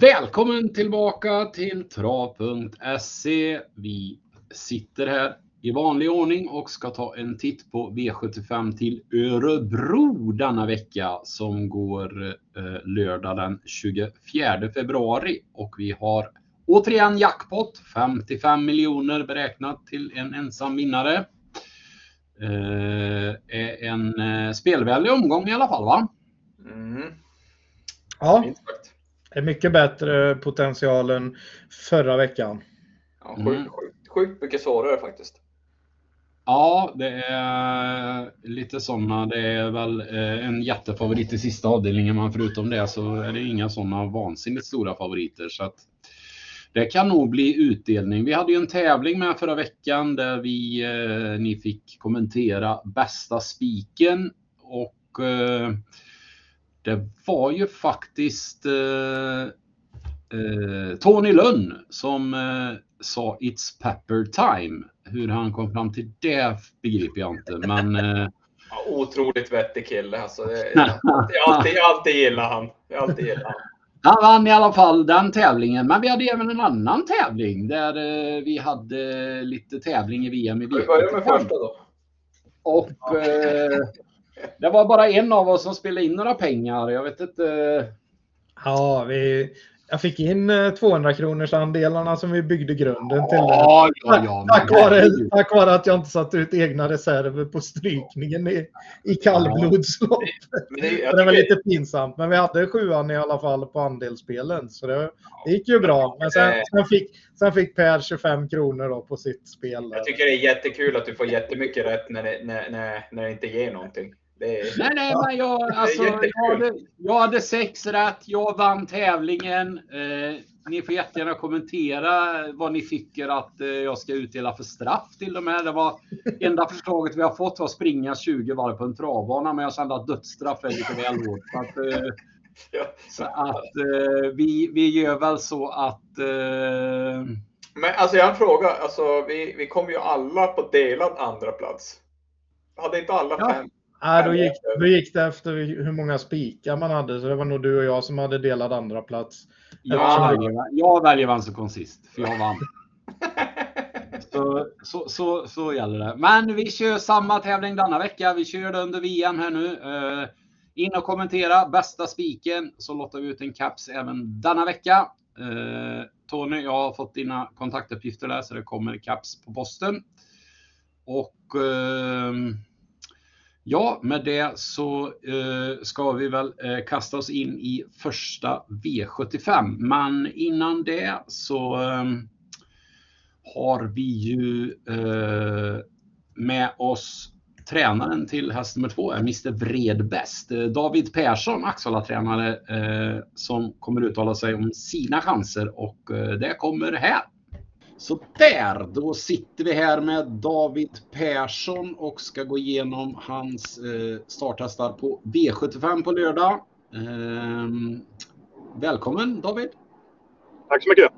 Välkommen tillbaka till trav.se. Vi sitter här i vanlig ordning och ska ta en titt på V75 till Örebro denna vecka som går eh, lördag den 24 februari och vi har återigen jackpot 55 miljoner beräknat till en ensam vinnare. Eh, en eh, spelvänlig omgång i alla fall va? Mm. Ja, är mycket bättre potential än förra veckan. Ja, sjukt, mm. sjukt, sjukt mycket svårare faktiskt. Ja, det är lite sådana. Det är väl eh, en jättefavorit i sista avdelningen, men förutom det så är det inga sådana vansinnigt stora favoriter. Så att det kan nog bli utdelning. Vi hade ju en tävling med förra veckan där vi, eh, ni fick kommentera bästa spiken och eh, det var ju faktiskt eh, eh, Tony Lönn som eh, sa It's Pepper Time. Hur han kom fram till det begriper jag inte. Men, ja, otroligt vettig kille. Alltså, jag, alltid, alltid, alltid gillar han. Jag alltid gillar han. Han vann i alla fall den tävlingen. Men vi hade även en annan tävling där vi hade lite tävling i VM i V75. Vi börjar med första då. Och eh, det var bara en av oss som spelade in några pengar. Jag vet inte. Ja, vi, jag fick in 200 eh, kronors andelarna som vi byggde grunden till. Ja, ja, ja, tack, vare, tack vare att jag inte satt ut egna reserver på strykningen i, i kallblodsloppet. Ja. Det, det, var lite pinsamt, men vi hade sjuan i alla fall på andelsspelen. Så det, det gick ju bra. Men sen, sen, fick, sen fick Per 25 kronor då på sitt spel. Jag tycker det är jättekul att du får jättemycket rätt när det, när, när, när det inte ger någonting. Är... Nej, nej, men jag, alltså, jag, hade, jag hade sex rätt. Jag vann tävlingen. Eh, ni får jättegärna kommentera vad ni tycker att eh, jag ska utdela för straff till och med. Det var enda förslaget vi har fått var springa 20 varv på en travbana, men jag kände att dödsstraff är lite väl hårt. Så att, eh, så att eh, vi, vi gör väl så att eh, men alltså jag har en fråga. Alltså, vi, vi kom ju alla på delad andra plats. Hade inte alla ja. fem? Nej, då gick, då gick det efter hur många spikar man hade, så det var nog du och jag som hade delad andra plats. Jag väljer, jag väljer vem som kom sist, för jag vann. så, så, så, så gäller det. Men vi kör samma tävling denna vecka. Vi kör det under VM här nu. Uh, in och kommentera bästa spiken så lottar vi ut en caps även denna vecka. Uh, Tony, jag har fått dina kontaktuppgifter där så det kommer caps på posten. Och uh, Ja, med det så eh, ska vi väl eh, kasta oss in i första V75. Men innan det så eh, har vi ju eh, med oss tränaren till häst nummer två, eh, Mr Vredbäst. Eh, David Persson, Axala-tränare, eh, som kommer uttala sig om sina chanser och eh, det kommer här. Så där, då sitter vi här med David Persson och ska gå igenom hans eh, starthästar på V75 på lördag. Eh, välkommen David! Tack så mycket!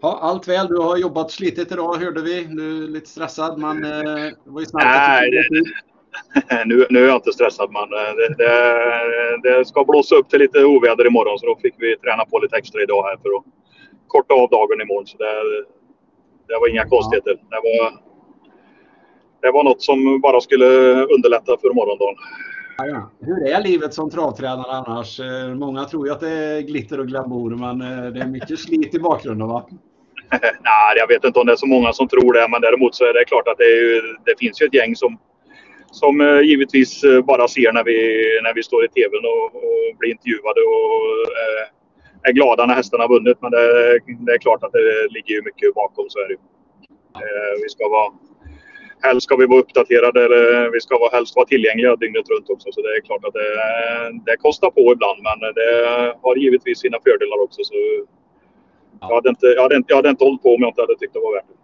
Ja, allt väl, du har jobbat slitigt idag hörde vi. Du är lite stressad men eh, det var ju snabbt. Nej, nu, nu är jag inte stressad men eh, det, det, det, ska blåsa upp till lite oväder imorgon så då fick vi träna på lite extra idag här för att korta av dagen imorgon. Så det, det var inga konstigheter. Det var, det var något som bara skulle underlätta för morgondagen. Ja, ja. Hur är livet som travtränare annars? Eh, många tror ju att det är glitter och glamour, men eh, det är mycket slit i bakgrunden va? Nej, jag vet inte om det är så många som tror det, men däremot så är det klart att det, ju, det finns ju ett gäng som, som eh, givetvis bara ser när vi, när vi står i tvn och, och blir intervjuade och eh, är glada när hästarna har vunnit. Men det, det, är klart att det ligger ju mycket bakom, så är det eh, Vi ska vara... Helst ska vi vara uppdaterade, eller vi ska vara, helst vara tillgängliga dygnet runt också. Så det är klart att det, det kostar på ibland, men det har givetvis sina fördelar också. Så jag, hade inte, jag, hade inte, jag hade inte hållit på om jag inte hade tyckt det var värt det.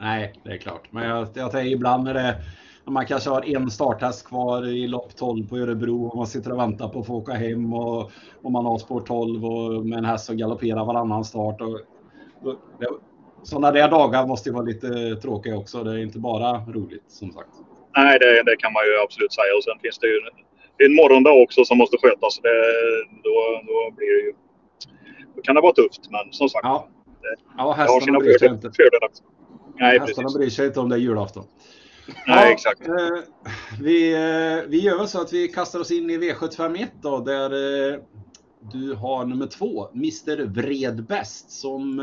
Nej, det är klart. Men jag, jag tänker ibland när det man kanske har en starthäst kvar i lopp 12 på Örebro och man sitter och väntar på att få åka hem och, och man har spår 12 och med en häst som galopperar varannan start. Och, och, sådana där dagar måste ju vara lite tråkiga också. Det är inte bara roligt som sagt. Nej, det, det kan man ju absolut säga. Och sen finns det ju det är en morgondag också som måste skötas. Det, då, då blir det ju Då kan det vara tufft, men som sagt. Ja, det, ja det hästarna bryr sig inte. Nej, Hästarna precis. bryr sig inte om det är julafton. Nej, Ja, exakt. eh, vi, eh, vi gör så att vi kastar oss in i V751 då, där eh, du har nummer två, Mr Vredbäst, som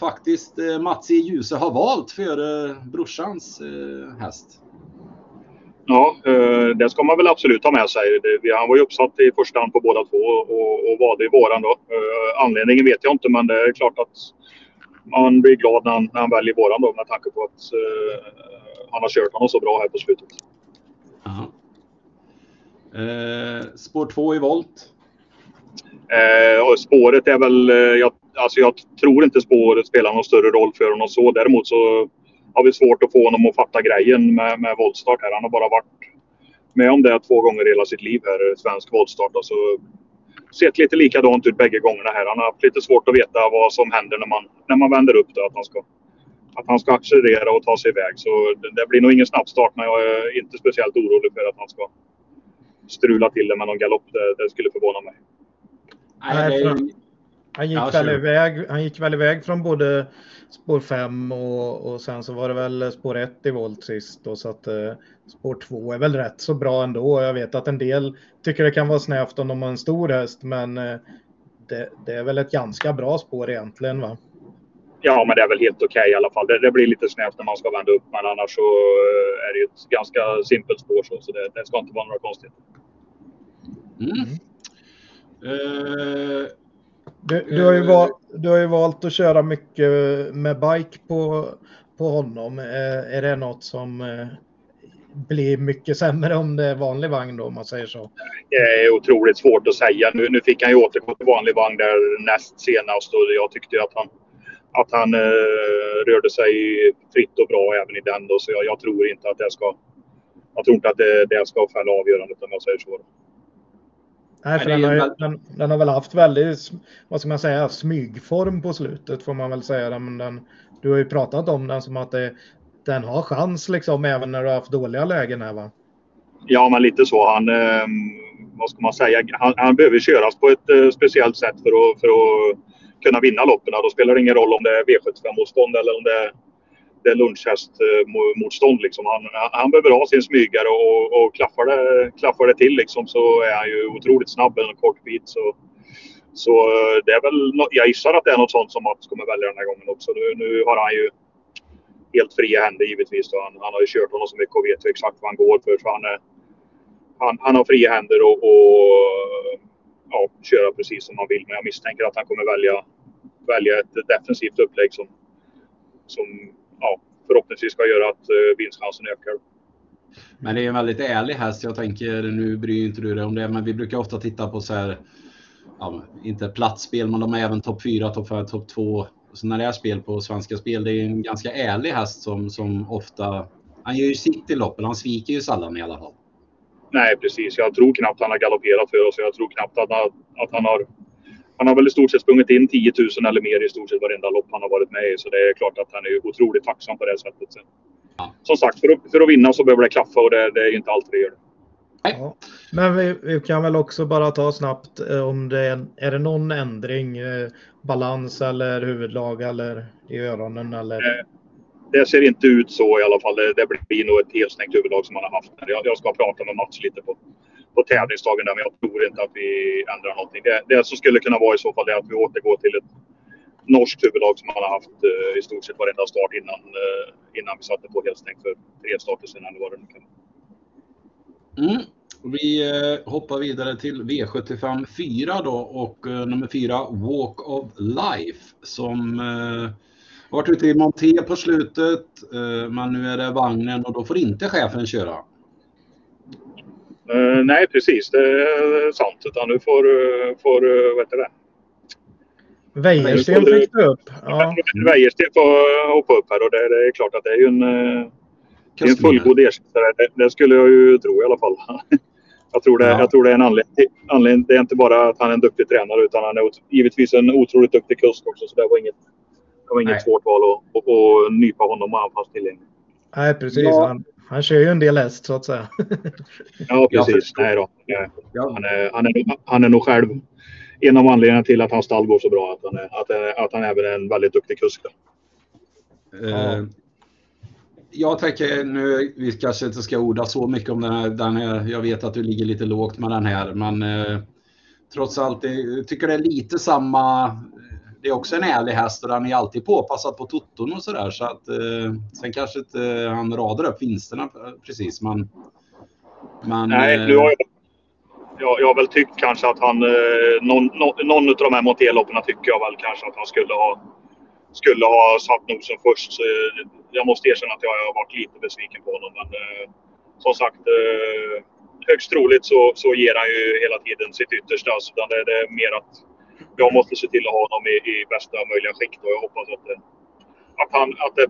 faktiskt Mats i Ljuse har valt före brorsans häst. Ja, det ska man väl absolut ha med sig. Han var ju uppsatt i första hand på båda två och, och valde i våran då. Anledningen vet jag inte, men det är klart att man blir glad när han, när han väljer våran då med tanke på att eh, han har kört honom så bra här på slutet. Eh, spår två i volt. Eh, spåret är väl... Eh, jag, alltså jag tror inte spåret spelar någon större roll för honom så. Däremot så har vi svårt att få honom att fatta grejen med, med voltstart här. Han har bara varit med om det två gånger i hela sitt liv här, svensk voltstart. Alltså, sett lite likadant ut bägge gångerna här. Han har haft lite svårt att veta vad som händer när man, när man vänder upp det. Att han, ska, att han ska accelerera och ta sig iväg. Så det, det blir nog ingen snabbstart men jag är inte speciellt orolig för att han ska strula till det med någon galopp. Det, det skulle förvåna mig. Nej, Han gick, Ja, väl iväg, han gick väl iväg från både spår 5 och, och sen så var det väl spår 1 i volt sist. Då, så att eh, spår 2 är väl rätt så bra ändå. Jag vet att en del tycker det kan vara snävt om de har en stor häst men eh, det, det är väl ett ganska bra spår egentligen va? Ja, men det är väl helt okej i alla fall. Det, det blir lite snävt när man ska vända upp, men annars så eh, är det ju ett ganska simpelt spår så, så det, det ska inte vara några konstigheter. mm. Eh, Du, du, har ju val, du har ju valt att köra mycket med bike på, på honom. Är det något som blir mycket sämre om det är vanlig vagn då om man säger så? Det är otroligt svårt att säga. Nu, nu fick han ju återgå till vanlig vagn där näst senast och jag tyckte ju att han, att han eh, rörde sig fritt och bra även i den då, så jag, jag tror inte att det ska jag tror inte att det, det ska fälla avgörandet om jag säger så. Nej, för den har, ju ju- den, den har väl haft väldigt, vad ska man säga, smygform på slutet får man väl säga. Men den, du har ju pratat om den som att det, den har chans liksom även när du har haft dåliga lägen här va? Ja, men lite så. Han, eh, vad ska man säga, han, han behöver köras på ett eh, speciellt sätt för att, för att kunna vinna loppen. Då spelar det ingen roll om det är V75-motstånd eller om det är, det är lunchhästmotstånd. Eh, liksom. Han, han behöver ha sin smygare och, och klaffar, det, klaffar det till liksom, så är han ju otroligt snabb en kort bit. Så, så eh, det är väl, jag gissar att det är något sånt som Mats kommer välja den här gången också. Nu, nu har han ju helt fria händer givetvis. Då. Han, han har ju kört honom så mycket och vet ju exakt vad han går för. Så han, är, han, han har fria händer och, och ja, köra precis som han vill. Men jag misstänker att han kommer välja, välja ett defensivt upplägg som, som ja, förhoppningsvis ska göra att uh, vinstchansen ökar. Men det är en väldigt ärlig häst. Jag tänker, nu bryr inte du dig om det, men vi brukar ofta titta på så här, ja, inte platsspel, men de är även topp 4, topp 5, topp 2. Så när det är spel på Svenska Spel, det är en ganska ärlig häst som, som ofta, han gör ju sitt i loppen, han sviker ju sällan i alla fall. Nej, precis. Jag tror knappt han har galopperat för oss. Jag tror knappt att han, att han har... Han har väl i stort sett sprungit in 10 000 eller mer i stort sett varenda lopp han har varit med i. Så det är klart att han är otroligt tacksam på det sättet. Sen. Ja. Som sagt, för att, för att vinna så behöver det klaffa och det, det är inte alltid det gör det. Ja. Men vi, vi kan väl också bara ta snabbt eh, om det är, är det någon ändring, eh, balans eller huvudlag eller i öronen eller? Eh, Det ser inte ut så i alla fall. Det, det blir nog ett helstängt huvudlag som han har haft. Jag, jag ska prata med Mats lite på, på tävlingsdagen där, men jag tror inte att vi ändrar någonting. Det, det som skulle kunna vara i så fall är att vi återgår till ett norskt huvudlag som han har haft eh, i stort sett varenda start innan, eh, innan vi satte på helstängt för tre starter sedan eller vad det nu kan vara. Mm. Vi eh, hoppar vidare till V75 4 då och eh, nummer 4 Walk of Life som eh, har varit ute i monté på slutet men nu är det vagnen och då får inte chefen köra. Eh, nej, precis. Det är sant. Utan nu får, får vad heter det? Wäjersten fick du upp. Ja. Wäjersten får hoppa upp här och det, det är klart att det är ju en, en fullgod ersättare. Det, det skulle jag ju tro i alla fall. Jag tror det, Ja. jag tror det är en anledning, anledning. Det är inte bara att han är en duktig tränare utan han är ot- givetvis en otroligt duktig kusk också. Så det var inget, det var inget Nej. svårt val att, att, att nypa honom och han fanns tillgänglig. Nej, precis. Ja. Han, han kör ju en del häst så att säga. Ja, precis. Nej då. Ja. Han är, han, är, han är nog själv en av anledningarna till att hans stall går så bra. Att han, är, att, att han även är en väldigt duktig kusk. Uh, jag tänker nu, vi kanske inte ska orda så mycket om den här, den här. Jag vet att du ligger lite lågt med den här, men uh, trots allt, jag tycker det är lite samma. Det är också en ärlig häst och den är alltid påpassad på toton och sådär. Så att, uh, sen kanske inte han radar upp vinsterna precis, men. men Nej, nu har jag jag, har väl tyckt kanske att han, eh, någon, någon av de här monterloppen tycker jag väl kanske att han skulle ha, skulle ha satt nosen först. Så jag måste erkänna att jag har varit lite besviken på honom. Men eh, som sagt, eh, högst troligt så, så ger han ju hela tiden sitt yttersta. Så det, det är mer att jag måste se till att ha honom i, i bästa möjliga skick. Och jag hoppas att, det, att, han, att, det,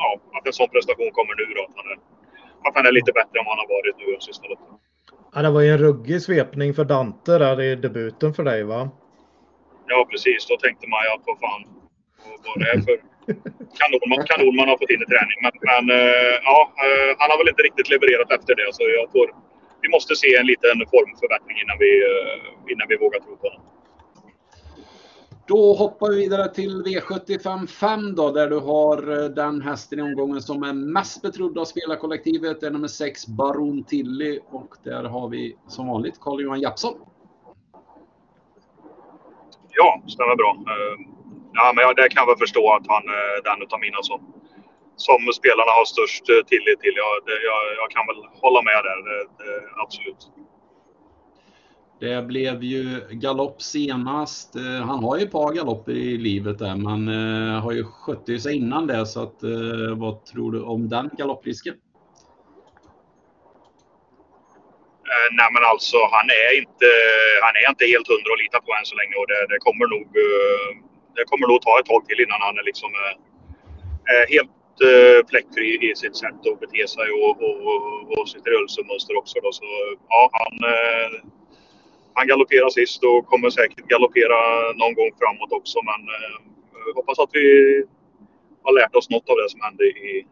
ja, att en sån prestation kommer nu. Då, att, han är, att han är lite bättre än vad han har varit nu de sista loppen. Ja, det var ju en ruggig svepning för Dante där i debuten för dig va? Ja precis, då tänkte man ju att vad fan, vad det är för kanon kanon man har fått in i träning. Men, men uh, ja, uh, han har väl inte riktigt levererat efter det så jag tror vi måste se en liten formförbättring innan vi, uh, innan vi vågar tro på honom. Då hoppar vi vidare till V75 5 då, där du har eh, den hästen i omgången som är mest betrodd av spelarkollektivet. Det är nummer 6, Baron Tilly. Och där har vi som vanligt Carl-Johan Jeppsson. Ja, stämmer bra. Eh, ja, men jag, det kan jag väl förstå att han är den av mina som, som spelarna har störst eh, tillit till. Jag, det, jag, jag kan väl hålla med där, det, det, absolut. Det blev ju galopp senast. Eh, han har ju ett par galopper i livet där, men har ju skött sig innan det. Så att, vad tror du om den galopprisken? Nej men alltså han är inte, han är inte helt hundra att lita på än så länge och det, det kommer nog det kommer nog ta ett tag till innan han är liksom eh, helt eh, fläckfri i sitt sätt att bete sig och, och, och, och sitt rörelsemönster också. Då. Så ja, han eh, han galopperade sist och kommer säkert galoppera någon gång framåt också. Men eh, hoppas att vi har lärt oss något av det som hände i,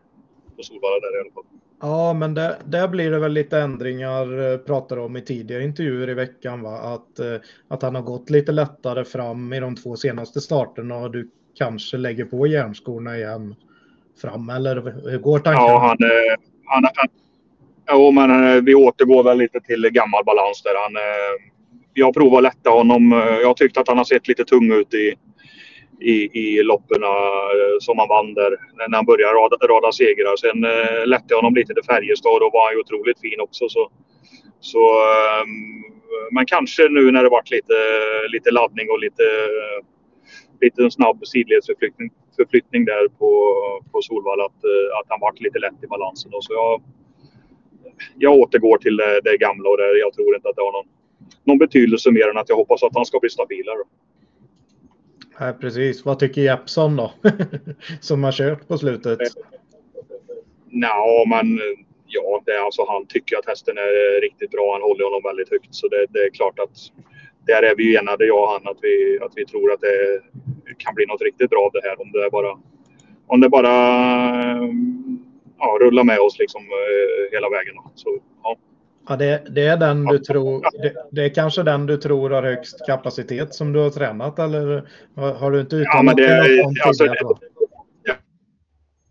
på Solvalla där i alla fall. Ja, men där, där blir det väl lite ändringar, eh, pratade om i tidigare intervjuer i veckan, va? Att, eh, att han har gått lite lättare fram i de två senaste starterna och du kanske lägger på järnskorna igen fram, eller hur går tanken? Ja, han, eh, han, han, jo, men vi återgår väl lite till gammal balans där. Han, jag provar att lätta honom. Jag tyckte att han har sett lite tung ut i, i, i loppen eh, som han vann där när han började rada, rada segrar. Sen eh, lätte jag honom lite till Färjestad och då var han ju otroligt fin också. Så, så, eh, men kanske nu när det varit lite, lite laddning och lite, lite snabb sidledsförflyttning förflyttning där på, på Solvalla att, eh, att han varit lite lätt i balansen. Och Så jag, jag återgår till det, det gamla och det, jag tror inte att det har någon någon betydelse mer än att jag hoppas att han ska bli stabilare. Nej, precis. Vad tycker Jeppsson då? Som har kört på slutet. Ja, men ja, det alltså han tycker att hästen är riktigt bra. Han håller honom väldigt högt. Så det, det är klart att där är vi enade, jag och han, att vi, att vi tror att det kan bli något riktigt bra av det här. Om det bara, om det bara eh, ja, rullar med oss liksom eh, hela vägen. Så, ja. Ja, det, det, är den du tror, det, det, är kanske den du tror har högst kapacitet som du har tränat eller har, du inte uttalat ja, men det, alltså,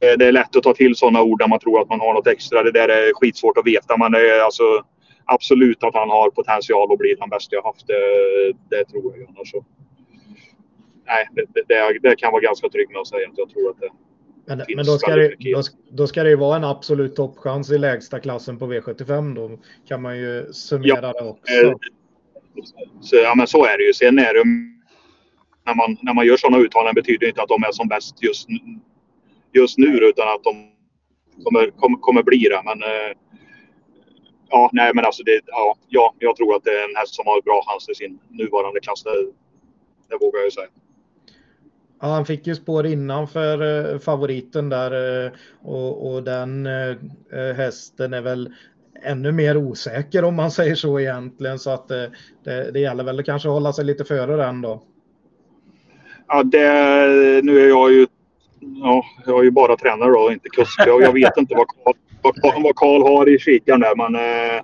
det, det är lätt att ta till sådana ord där man tror att man har något extra. Det där är skitsvårt att veta. Men det är alltså, absolut att han har potential att bli den bästa jag haft. Det, det tror jag. Annars så, nej, det, det, kan vara ganska trygg med att säga att jag tror att det men, men då, ska det, då, då, ska det ju vara en absolut toppchans i lägsta klassen på V75. Då kan man ju summera ja, det också. Eh, så, ja, men så är det ju. Sen är det när man, när man gör sådana uttalanden betyder det inte att de är som bäst just, just nu utan att de kommer, kommer, kommer bli det. Men, eh, ja, nej, men alltså det, ja, ja, jag tror att det är en häst som har bra chans i sin nuvarande klass. Det, det vågar jag säga. Ja, han fick ju spår innanför eh, favoriten där eh, och, och den eh, hästen är väl ännu mer osäker om man säger så egentligen så att det, det, gäller väl kanske att hålla sig lite före den då. Ja, det, nu är jag ju ja, jag är ju bara tränare då, inte kusk. Jag, jag vet inte vad Karl, vad, vad Karl har i kikaren där men eh,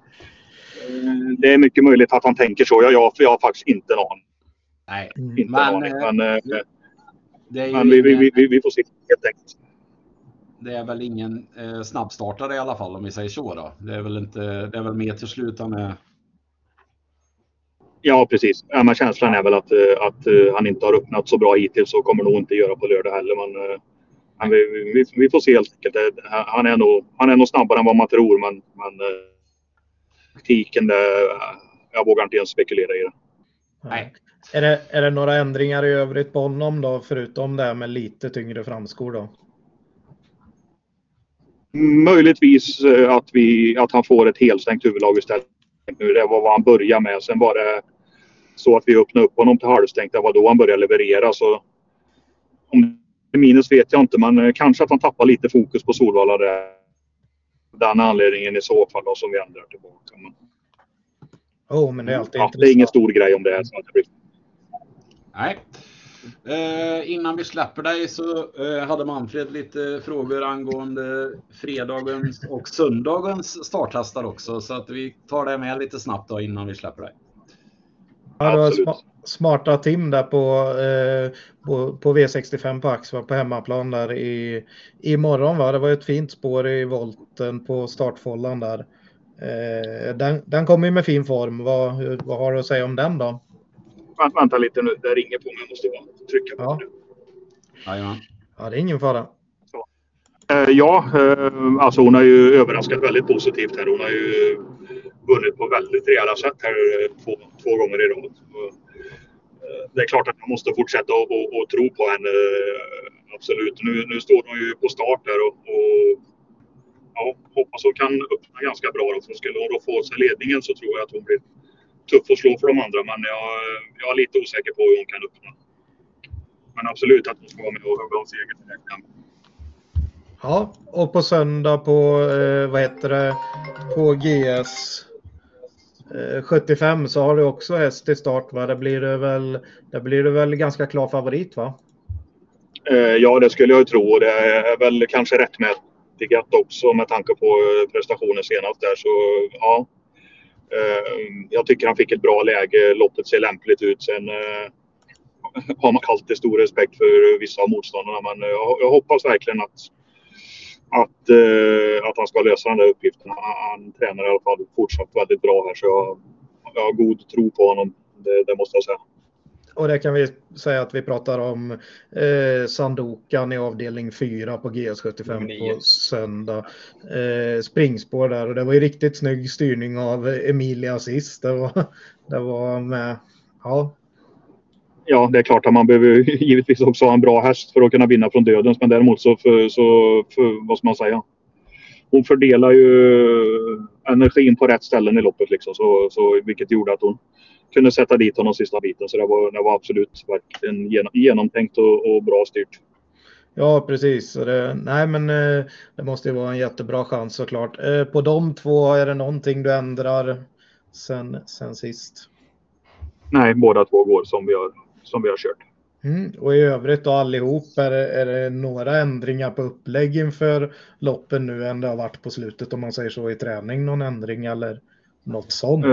det är mycket möjligt att han tänker så. Jag, jag, jag har faktiskt inte aning. Nej, Inte men, en aning, men, eh, det är ju men vi, vi, ingen- vi, vi får se helt enkelt. Det är väl ingen eh, snabbstartare i alla fall om vi säger så då. Det är väl inte, det är väl mer till slut han är. Ja, precis. Ja, men känslan är väl att, eh, att eh, han inte har öppnat så bra hittills och kommer nog inte göra på lördag heller. Men, eh, men vi, vi, vi får se helt enkelt. Det- Han är nog, han är nog snabbare än vad man tror, men, men taktiken, det, jag vågar inte ens spekulera i det. Nej. Är det, är det några ändringar i övrigt på honom då, förutom det här med lite tyngre framskor då? Möjligtvis eh, att, vi, att han får ett helstängt huvudlag istället. Nu, det var vad han började med. Sen var det så att vi öppnade upp honom till halvstängt. Det var då han började leverera. Så om det minus vet jag inte, men eh, kanske att han tappar lite fokus på Solvalla. Det är den anledningen i så fall då, som vi ändrar tillbaka. Men, Oh, men det är alltid ja, det är ingen stor grej om det är så att det blir Nej. Eh, innan vi släpper dig så eh, hade Manfred lite frågor angående fredagens och söndagens starthästar också. Så att vi tar det med lite snabbt då innan vi släpper dig. Ja, det var smarta Tim där på, eh, på, på V65 på Axvall på hemmaplan där i, imorgon. Va? Det var ett fint spår i volten på startfållan där. Eh, den, den kommer ju med fin form. Vad, hur- vad har du att säga om den då? Vänta, vänta lite nu, det ringer på mig. Jag måste bara trycka på Ja. det. Jajamän. Ja, det är ingen fara. Eh, Ja, eh, alltså hon har ju överraskat väldigt positivt här. Hon har ju vunnit på väldigt rejäla sätt här eh, två, två gånger i rad. Eh, Det är klart att man måste fortsätta och, och, och tro på henne. eh, Absolut. Nu, nu står hon ju på start där och, och ja, hoppas hon kan öppna ganska bra. Då. För skulle hon då få sig ledningen så tror jag att hon blir tuff att slå för de andra. Men jag, jag är lite osäker på hur hon kan öppna. Men absolut att hon ska vara med och hugga om seger. det kan- Ja, och på söndag på, eh, vad heter det, på GS eh, 75 så har du också häst i start va? Där blir det väl, där blir det väl ganska klar favorit va? Eh, Ja, det skulle jag ju tro. Och det är väl kanske rättmätigt också med tanke på eh, prestationen senast där. Så ja, Eh, jag tycker han fick ett bra läge. Loppet ser lämpligt ut. Sen eh, har man alltid stor respekt för vissa av motståndarna. Men eh, jag hoppas verkligen att, att, att han ska lösa den där uppgiften. Han, han tränar i alla fall fortsatt väldigt bra här. Så jag, jag har god tro på honom. Det, det måste jag säga. Och det kan vi säga att vi pratar om eh, Sandokan i avdelning 4 på GS75 Nio. på söndag. Eh, springspår där och det var ju riktigt snygg styrning av Emilia sist. Det var, det var med, ja, Ja, det är klart att man behöver ju givetvis också ha en bra häst för att kunna vinna från dödens. Men däremot så, för, så för, vad ska man säga? Hon fördelar ju energin på rätt ställen i loppet liksom. Så, så, vilket gjorde att hon kunde sätta dit honom sista biten. Så det var, det var absolut verkligen genom, genomtänkt och, och bra styrt. Ja, precis. Det, nej, men eh, det måste ju vara en jättebra chans såklart. Eh, på de två, är det någonting du ändrar sen, sen sist? Nej, båda två går som vi har, som vi har kört. Mm. Och i övrigt då allihop, är det, är det några ändringar på upplägg inför loppen nu än det har varit på slutet om man säger så i träning? Någon ändring eller något sånt? Eh,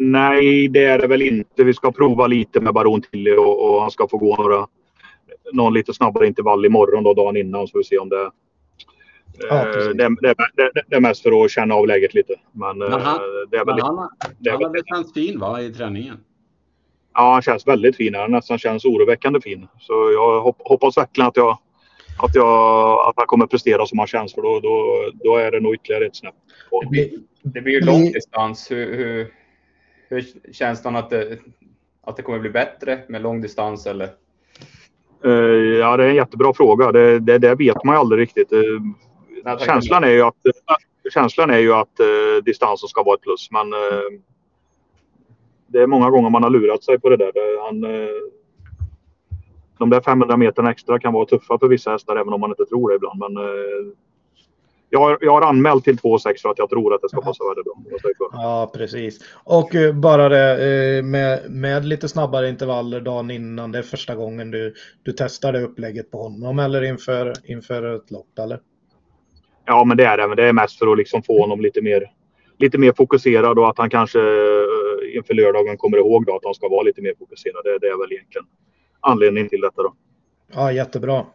nej, det är det väl inte. Vi ska prova lite med Baron Tilly och, och han ska få gå några, någon lite snabbare intervall imorgon då, dagen innan så vi ser om det Ja, eh, det, det, det, det är mest för att känna av läget lite. Men, eh, Men han- det är väl, Men han, det är han väl, känts fin va, i träningen? ja, han känns väldigt fin. Han nästan känns oroväckande fin. Så jag hop, hoppas verkligen att, jag, att, jag, att han kommer prestera som han känns. För då, då, då är det nog ytterligare ett snäpp. Det blir, det blir ju Mm. långdistans. Hur, hur, hur känns det att det, att det kommer bli bättre med långdistans eller? Eh, ja, det är en jättebra fråga. Det, det, det vet man ju aldrig riktigt. Eh, Nej, känslan är ju att, äh, känslan är ju att eh, distansen ska vara ett plus. Men eh, det är många gånger man har lurat sig på det där. Han, eh, de där 500 meterna extra kan vara tuffa för vissa hästar även om man inte tror det ibland. Men eh, jag, har- jag har anmält till 2,6 för att jag tror att det ska passa väldigt bra. Ja, precis. Och eh, bara det eh, med, med lite snabbare intervaller dagen innan. Det är första gången du, du testar det upplägget på honom eller inför, inför ett lopp eller? Ja, men det är det. Men det är mest för att liksom få honom lite mer, lite mer fokuserad och att han kanske eh, inför lördagen kommer ihåg då att de ska vara lite mer fokuserade. Det är väl egentligen anledningen till detta då. Ja, jättebra.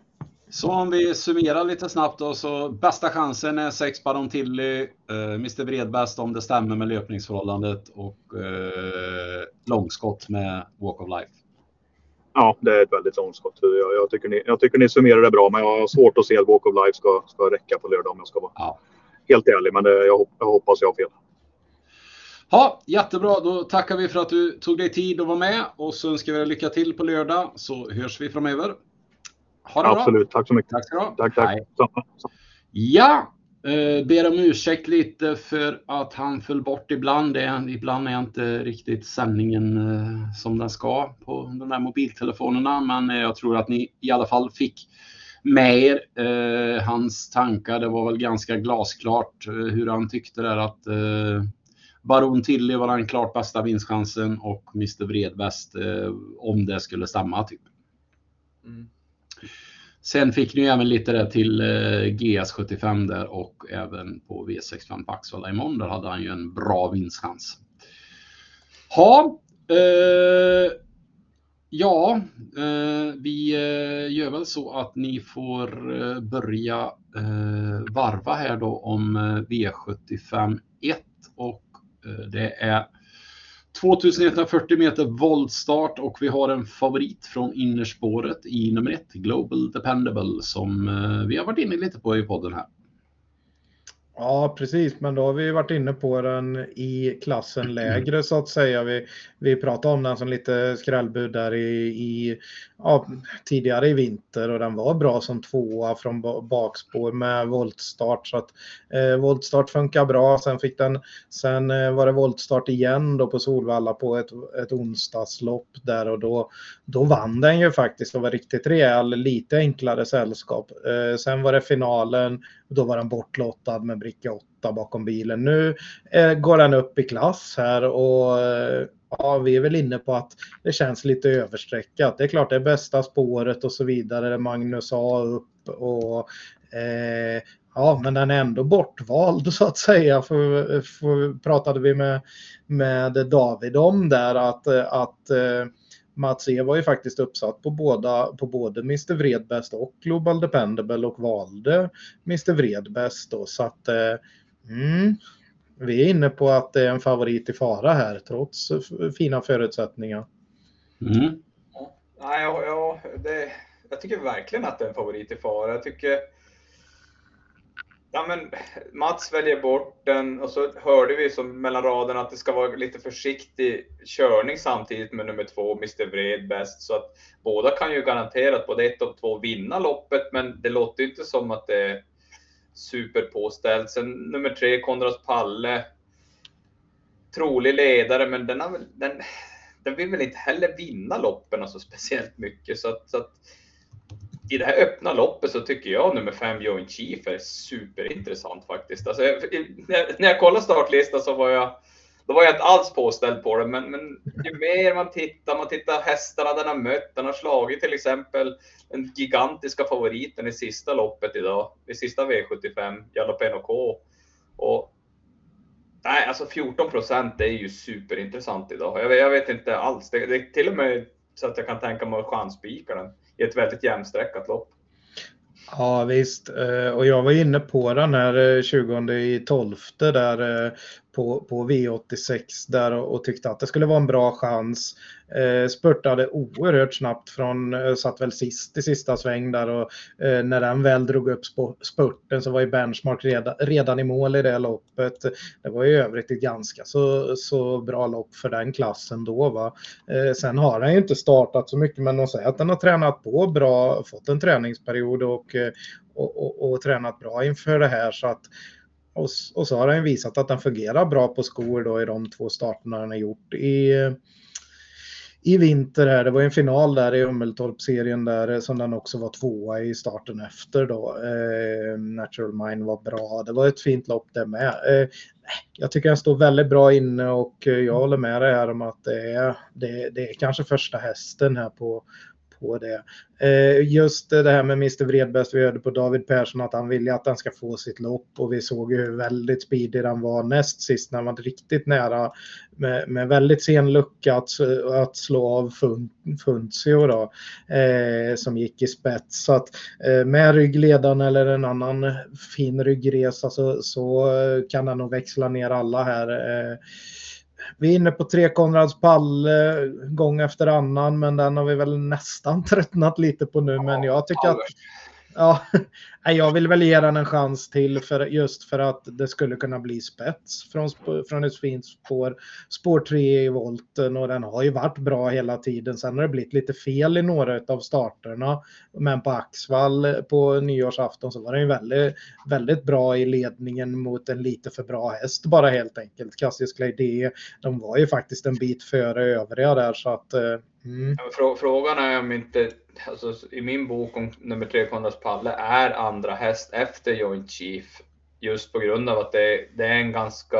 Så om vi summerar lite snabbt då så bästa chansen är 6 Baron Tilly, eh, Mr Bredbäst om det stämmer med löpningsförhållandet och eh, långskott med Walk of Life. Ja, det är ett väldigt långskott. Jag, jag, tycker ni, jag tycker ni summerar det bra, men jag har svårt att se att Walk of Life ska, ska räcka på lördag om jag ska vara ja. helt ärlig. Men det, jag, jag hoppas jag har fel. Ja, jättebra. Då tackar vi för att du tog dig tid att vara med och så önskar vi dig lycka till på lördag så hörs vi framöver. Ha det Absolut. Bra. Tack så mycket. Tack ska du ha. Tack, tack. Ja, eh, ber om ursäkt lite för att han föll bort ibland. Är, ibland är inte riktigt sändningen eh, som den ska på de här mobiltelefonerna. Men eh, jag tror att ni i alla fall fick med er eh, hans tankar. Det var väl ganska glasklart eh, hur han tyckte där att eh, Baron Tilly var den klart bästa vinstchansen och Mr Vredbäst eh, om det skulle stämma. Typ. Mm. Sen fick ni även lite det till eh, GS75 där och även på V65 på Axvalla imorgon. Där hade han ju en bra vinstchans. Ha, eh, ja, eh, vi eh, gör väl så att ni får eh, börja eh, varva här då om V75 1 och det är 2140 meter voltstart och vi har en favorit från innerspåret i nummer ett, Global Dependable, som eh, vi har varit inne lite på i podden här. Ja, precis, men då har vi varit inne på den i klassen lägre så att säga. Vi, vi pratade om den som lite skrällbud där i, i ja, tidigare i vinter och den var bra som tvåa från bakspår med voltstart. Så att eh, voltstart funkar bra. Sen fick den, sen eh, var det voltstart igen då på Solvalla på ett, ett onsdagslopp där och då, då vann den ju faktiskt och var riktigt rejäl, lite enklare sällskap. Eh, sen var det finalen då var den bortlottad med bricka 8 bakom bilen. Nu eh, går den upp i klass här och eh, ja, vi är väl inne på att det känns lite överstreckat. Det är klart det är bästa spåret och så vidare. Magnus A upp och eh, ja, men den är ändå bortvald så att säga. För, för pratade vi med, med David om där att, att eh, Mats E var ju faktiskt uppsatt på, båda, på både Mr Vredbäst och Global Dependable och valde Mr Vredbäst då så att eh, mm, vi är inne på att det är en favorit i fara här trots fina förutsättningar. Mm. Ja, ja, det, jag tycker verkligen att det är en favorit i fara. Jag tycker Ja, men Mats väljer bort den och så hörde vi som mellan raderna att det ska vara lite försiktig körning samtidigt med nummer två, Mr Vred bäst. Så att båda kan ju garanterat både ett och två vinna loppet, men det låter inte som att det är superpåställt. Sen nummer tre, Konrads Palle. Trolig ledare, men den, har, den, den vill väl inte heller vinna loppen alltså speciellt mycket. Så att, så att i det här öppna loppet så tycker jag nummer fem Joint Chief är superintressant faktiskt. Alltså, när, när jag kollade startlistan så var jag, då var jag inte alls påställd på det, men, men ju mer man tittar, man tittar hästarna den har mött, den har slagit till exempel den gigantiska favoriten i sista loppet idag, i sista V75, Jalapeno K. Och nej, alltså 14 procent är ju superintressant idag. Jag, jag vet inte alls, det, det är till och med så att jag kan tänka mig att chansspika den i ett väldigt jämnsträckat lopp. Ja visst, eh, och jag var inne på den här eh, 20 i 12 där eh, på, på V86 där och, och, tyckte att det skulle vara en bra chans. Eh, spurtade oerhört snabbt från, eh, satt väl sist i sista sväng där och eh, när den väl drog upp spurten så var ju Benchmark redan, redan i mål i det loppet. Det var i övrigt ett ganska så, så bra lopp för den klassen då. Va? Eh, sen har den ju inte startat så mycket men de säger att den har tränat på bra, fått en träningsperiod och, eh, och, och, och tränat bra inför det här så att och, och så har den visat att den fungerar bra på skor då i de två starterna den har gjort i, i vinter här. Det var en final där i Ummeltorp-serien där eh, som den också var tvåa i starten efter då. Eh, Natural Mind var bra. Det var ett fint lopp det med. Eh, jag tycker den står väldigt bra inne och eh, jag håller med dig här om att det är, det, det är kanske första hästen här på, på det. Eh, just det här med Mr Vredbäst, vi hörde på David Persson att han vill att den ska få sitt lopp och vi såg ju hur väldigt speedig den var näst sist när han var riktigt nära med, med väldigt sen lucka att, att slå av Funzio då, eh, som gick i spets. Så att eh, med ryggledaren eller en annan fin ryggresa så, så kan han nog växla ner alla här. Eh, vi är inne på tre Konrads Palle gång efter annan, men den har vi väl nästan tröttnat lite på nu. Men jag tycker att Ja, jag vill väl ge den en chans till för, just för att det skulle kunna bli spets från, från ett fint spår. Spår 3 i volten och den har ju varit bra hela tiden. Sen har det blivit lite fel i några av starterna. Men på Axvall på nyårsafton så var den ju väldigt, väldigt bra i ledningen mot en lite för bra häst bara helt enkelt. Cassius Clay de var ju faktiskt en bit före övriga där så att eh, Mm. Frågan är om inte, alltså, i min bok om nummer tre Konrads Palle är andra häst efter Joint Chief. Just på grund av att det, det är en ganska,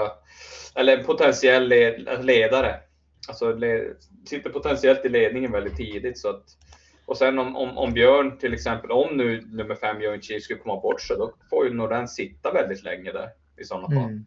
eller en potentiell ledare. Alltså led, sitter potentiellt i ledningen väldigt tidigt. Så att, och sen om, om, om Björn till exempel, om nu nummer fem Joint Chief skulle komma bort sig, då får ju nog den sitta väldigt länge där i sådana fall. Mm.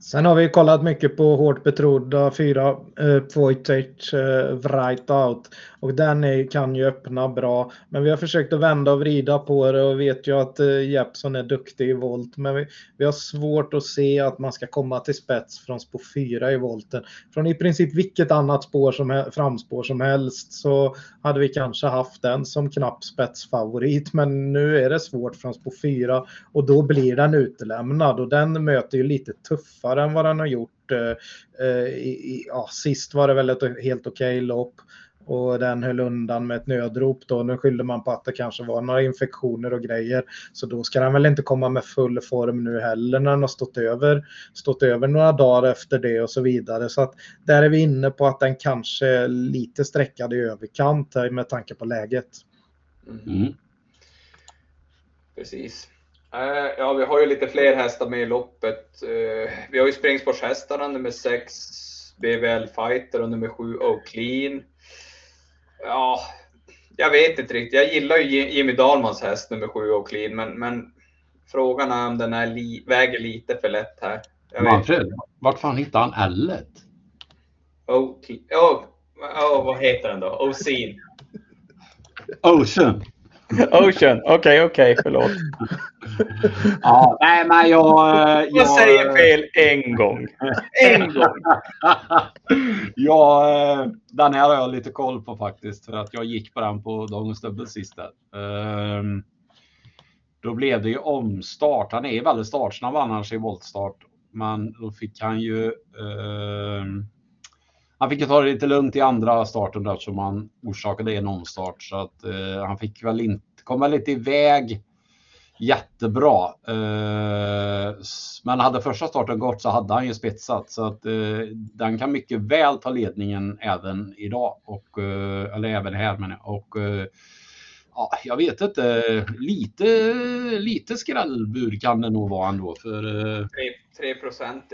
Sen har vi kollat mycket på hårt betrodda fyra eh, Voitech eh, Right Out och den är, kan ju öppna bra. Men vi har försökt att vända och vrida på det och vet ju att eh, Jeppson är duktig i volt. Men vi, vi, har svårt att se att man ska komma till spets från spår 4 i volten. Från i princip vilket annat spår som, framspår som helst så hade vi kanske haft den som knapp spetsfavorit. Men nu är det svårt från spår 4 och då blir den utelämnad och den möter ju lite tuffare än vad den har gjort. Eh, eh, i, ja, sist var det väl ett helt okej okay lopp och den höll undan med ett nödrop då. Nu skyllde man på att det kanske var några infektioner och grejer. Så då ska den väl inte komma med full form nu heller när den har stått över, stått över några dagar efter det och så vidare. Så att där är vi inne på att den kanske är lite sträckad i överkant med tanke på läget. Mm. Precis. Uh, ja, vi har ju lite fler hästar med i loppet. Uh, vi har ju springspårshästarna nummer 6 BVL Fighter och nummer 7 O'Clean. Ja, jag vet inte riktigt. Jag gillar ju Jimmy Dahlmans häst nummer sju och clean, men, men frågan är om den är li, väger lite för lätt här. Manfred, vart fan hittade han L? Oh, oh, oh, vad heter den då? Ocean. Ocean. Ocean, okej, okay, okej, okay, förlåt. Ja, nej, men jag... Jag, jag säger fel en gång. En gång. ja, eh, den här har jag lite koll på faktiskt, för att jag gick på den på Dagens Dubbel sist. Um, då blev det ju omstart. Han är väldigt startsnabb annars i voltstart, men då fick han ju um, han fick ta det lite lugnt i andra starten där som han orsakade en omstart så att eh, han fick väl inte komma lite iväg jättebra. Eh, men hade första starten gått så hade han ju spetsat så att eh, den kan mycket väl ta ledningen även idag och eh, eller även här men och eh, ja, jag vet inte. Lite, lite skrällbud kan det nog vara ändå. För, 3, 3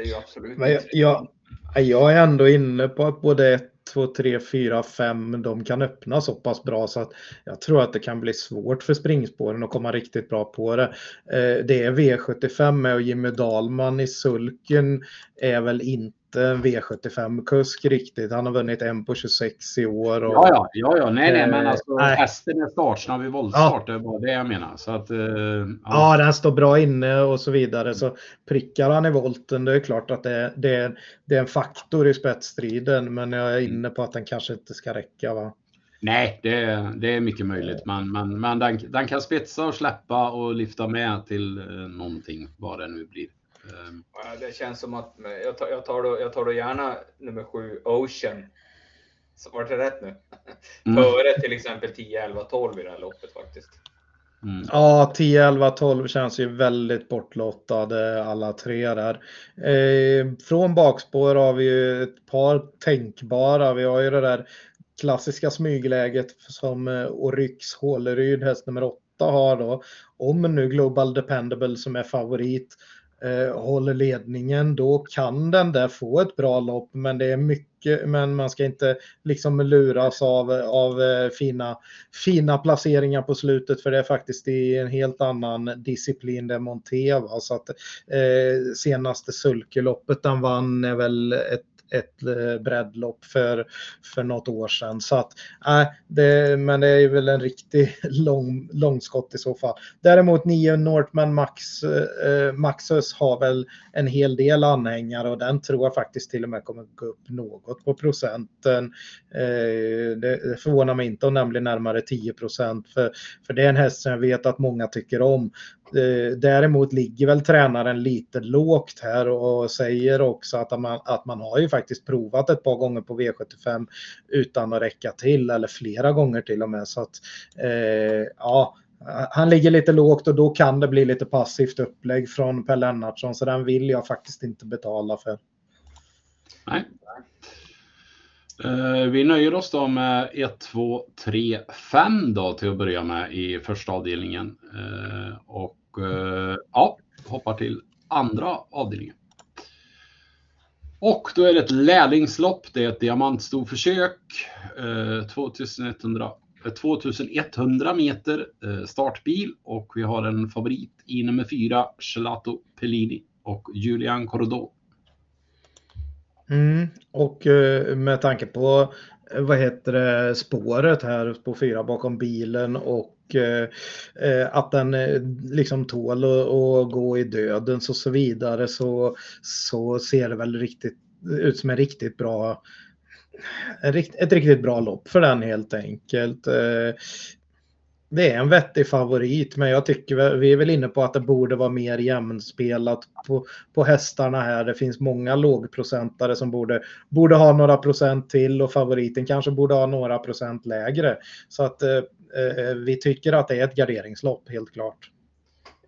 är ju absolut Men jag, jag, jag är ändå inne på att både 1, 2, 3, 4, 5 de kan öppna så pass bra så att jag tror att det kan bli svårt för springspåren att komma riktigt bra på det. Eh, det är V75 med och Jimmy Dahlman i sulken är väl inte en V75-kusk riktigt. Han har vunnit en på 26 i år. Och, ja, ja, ja, ja, nej, nej, men eh, alltså äh, hästen är startsnabb i voltstart. Ja. Det var det jag menar. Så att, uh, ja. ja. den står bra inne och så vidare. Så prickar han i volten, det är klart att det, det, det är en faktor i spetsstriden. Men jag är inne på att den kanske inte ska räcka. Va? Nej, det, det är mycket möjligt. Men, men, men den, den kan spetsa och släppa och lyfta med till uh, någonting, vad det nu blir. Ehm. Det känns som att jag tar, jag tar, då, jag tar då gärna nummer sju, Ocean. Så var det rätt nu? Mm. Före till exempel 10, 11, 12 i det här loppet faktiskt. Mm. Ja, 10, 11, 12 känns ju väldigt bortlottade alla tre där. Eh, från bakspår har vi ju ett par tänkbara. Vi har ju det där klassiska smygläget som eh, Oryx Håleryd, häst nummer 8 har då. Om nu Global Dependable som är favorit eh, håller ledningen, då kan den där få ett bra lopp. Men det är mycket men man ska inte liksom luras av, av eh, fina, fina placeringar på slutet för det är faktiskt i en helt annan disciplin det Monteva. Så att eh, senaste sulkeloppet han vann är väl ett ett eh, breddlopp för, för något år sedan. Så att, äh, det, men det är väl en riktig lång, långskott i så fall. Däremot 9 Northman Max, eh, Maxus har väl en hel del anhängare och den tror jag faktiskt till och med kommer gå upp något på procenten. Eh, det, det förvånar mig inte om den blir närmare 10 procent för, för det är en häst som jag vet att många tycker om. Eh, däremot ligger väl tränaren lite lågt här och säger också att man, att man har ju faktiskt provat ett par gånger på V75 utan att räcka till eller flera gånger till och med. Så att eh, ja, han ligger lite lågt och då kan det bli lite passivt upplägg från Per Lennartsson så den vill jag faktiskt inte betala för. Nej. Eh, vi nöjer oss då med 1, 2, 3, 5 då till att börja med i första avdelningen. Eh, och eh, ja, hoppar till andra avdelningen. Och då är det ett lärlingslopp. Det är ett diamantstorförsök. 2100, 2100 meter startbil och vi har en favorit i nummer 4, Gelato Pellini och Julian Cordo. Mm, och eh, med tanke på eh, vad heter det, spåret här på fyra bakom bilen och eh, eh att den liksom tål att gå i döden och så vidare så, så ser det väl riktigt ut som en riktigt bra ett riktigt bra lopp för den helt enkelt det är en vettig favorit, men jag tycker vi är väl inne på att det borde vara mer jämnspelat på, på hästarna här. Det finns många lågprocentare som borde, borde ha några procent till och favoriten kanske borde ha några procent lägre. Så att eh, eh vi tycker att det är ett garderingslopp, helt klart.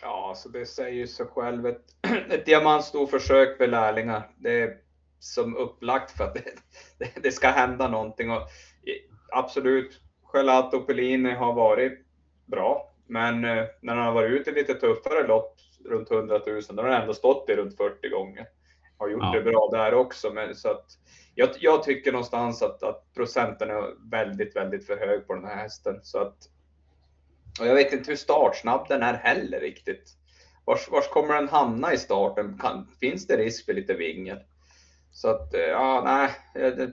Ja, så det säger sig själv. Ett, ett diamantstorförsök för lärlingar. Det är som upplagt för att det, det, det ska hända någonting. Och absolut, Gelato Pellini har varit bra. Men eh, när han har varit ute i lite tuffare lopp runt 100 000, då har han ändå stått i runt 40 gånger. Har gjort ja. det bra där också. Men, så att, jag, jag tycker någonstans att, att, procenten är väldigt, väldigt för hög på den här hästen. Så att, och jag vet inte hur startsnabb den är heller riktigt. Vars, vars kommer den hamna i starten? Kan, finns det risk för lite vingel? Så att, eh, ja, nej. Jag,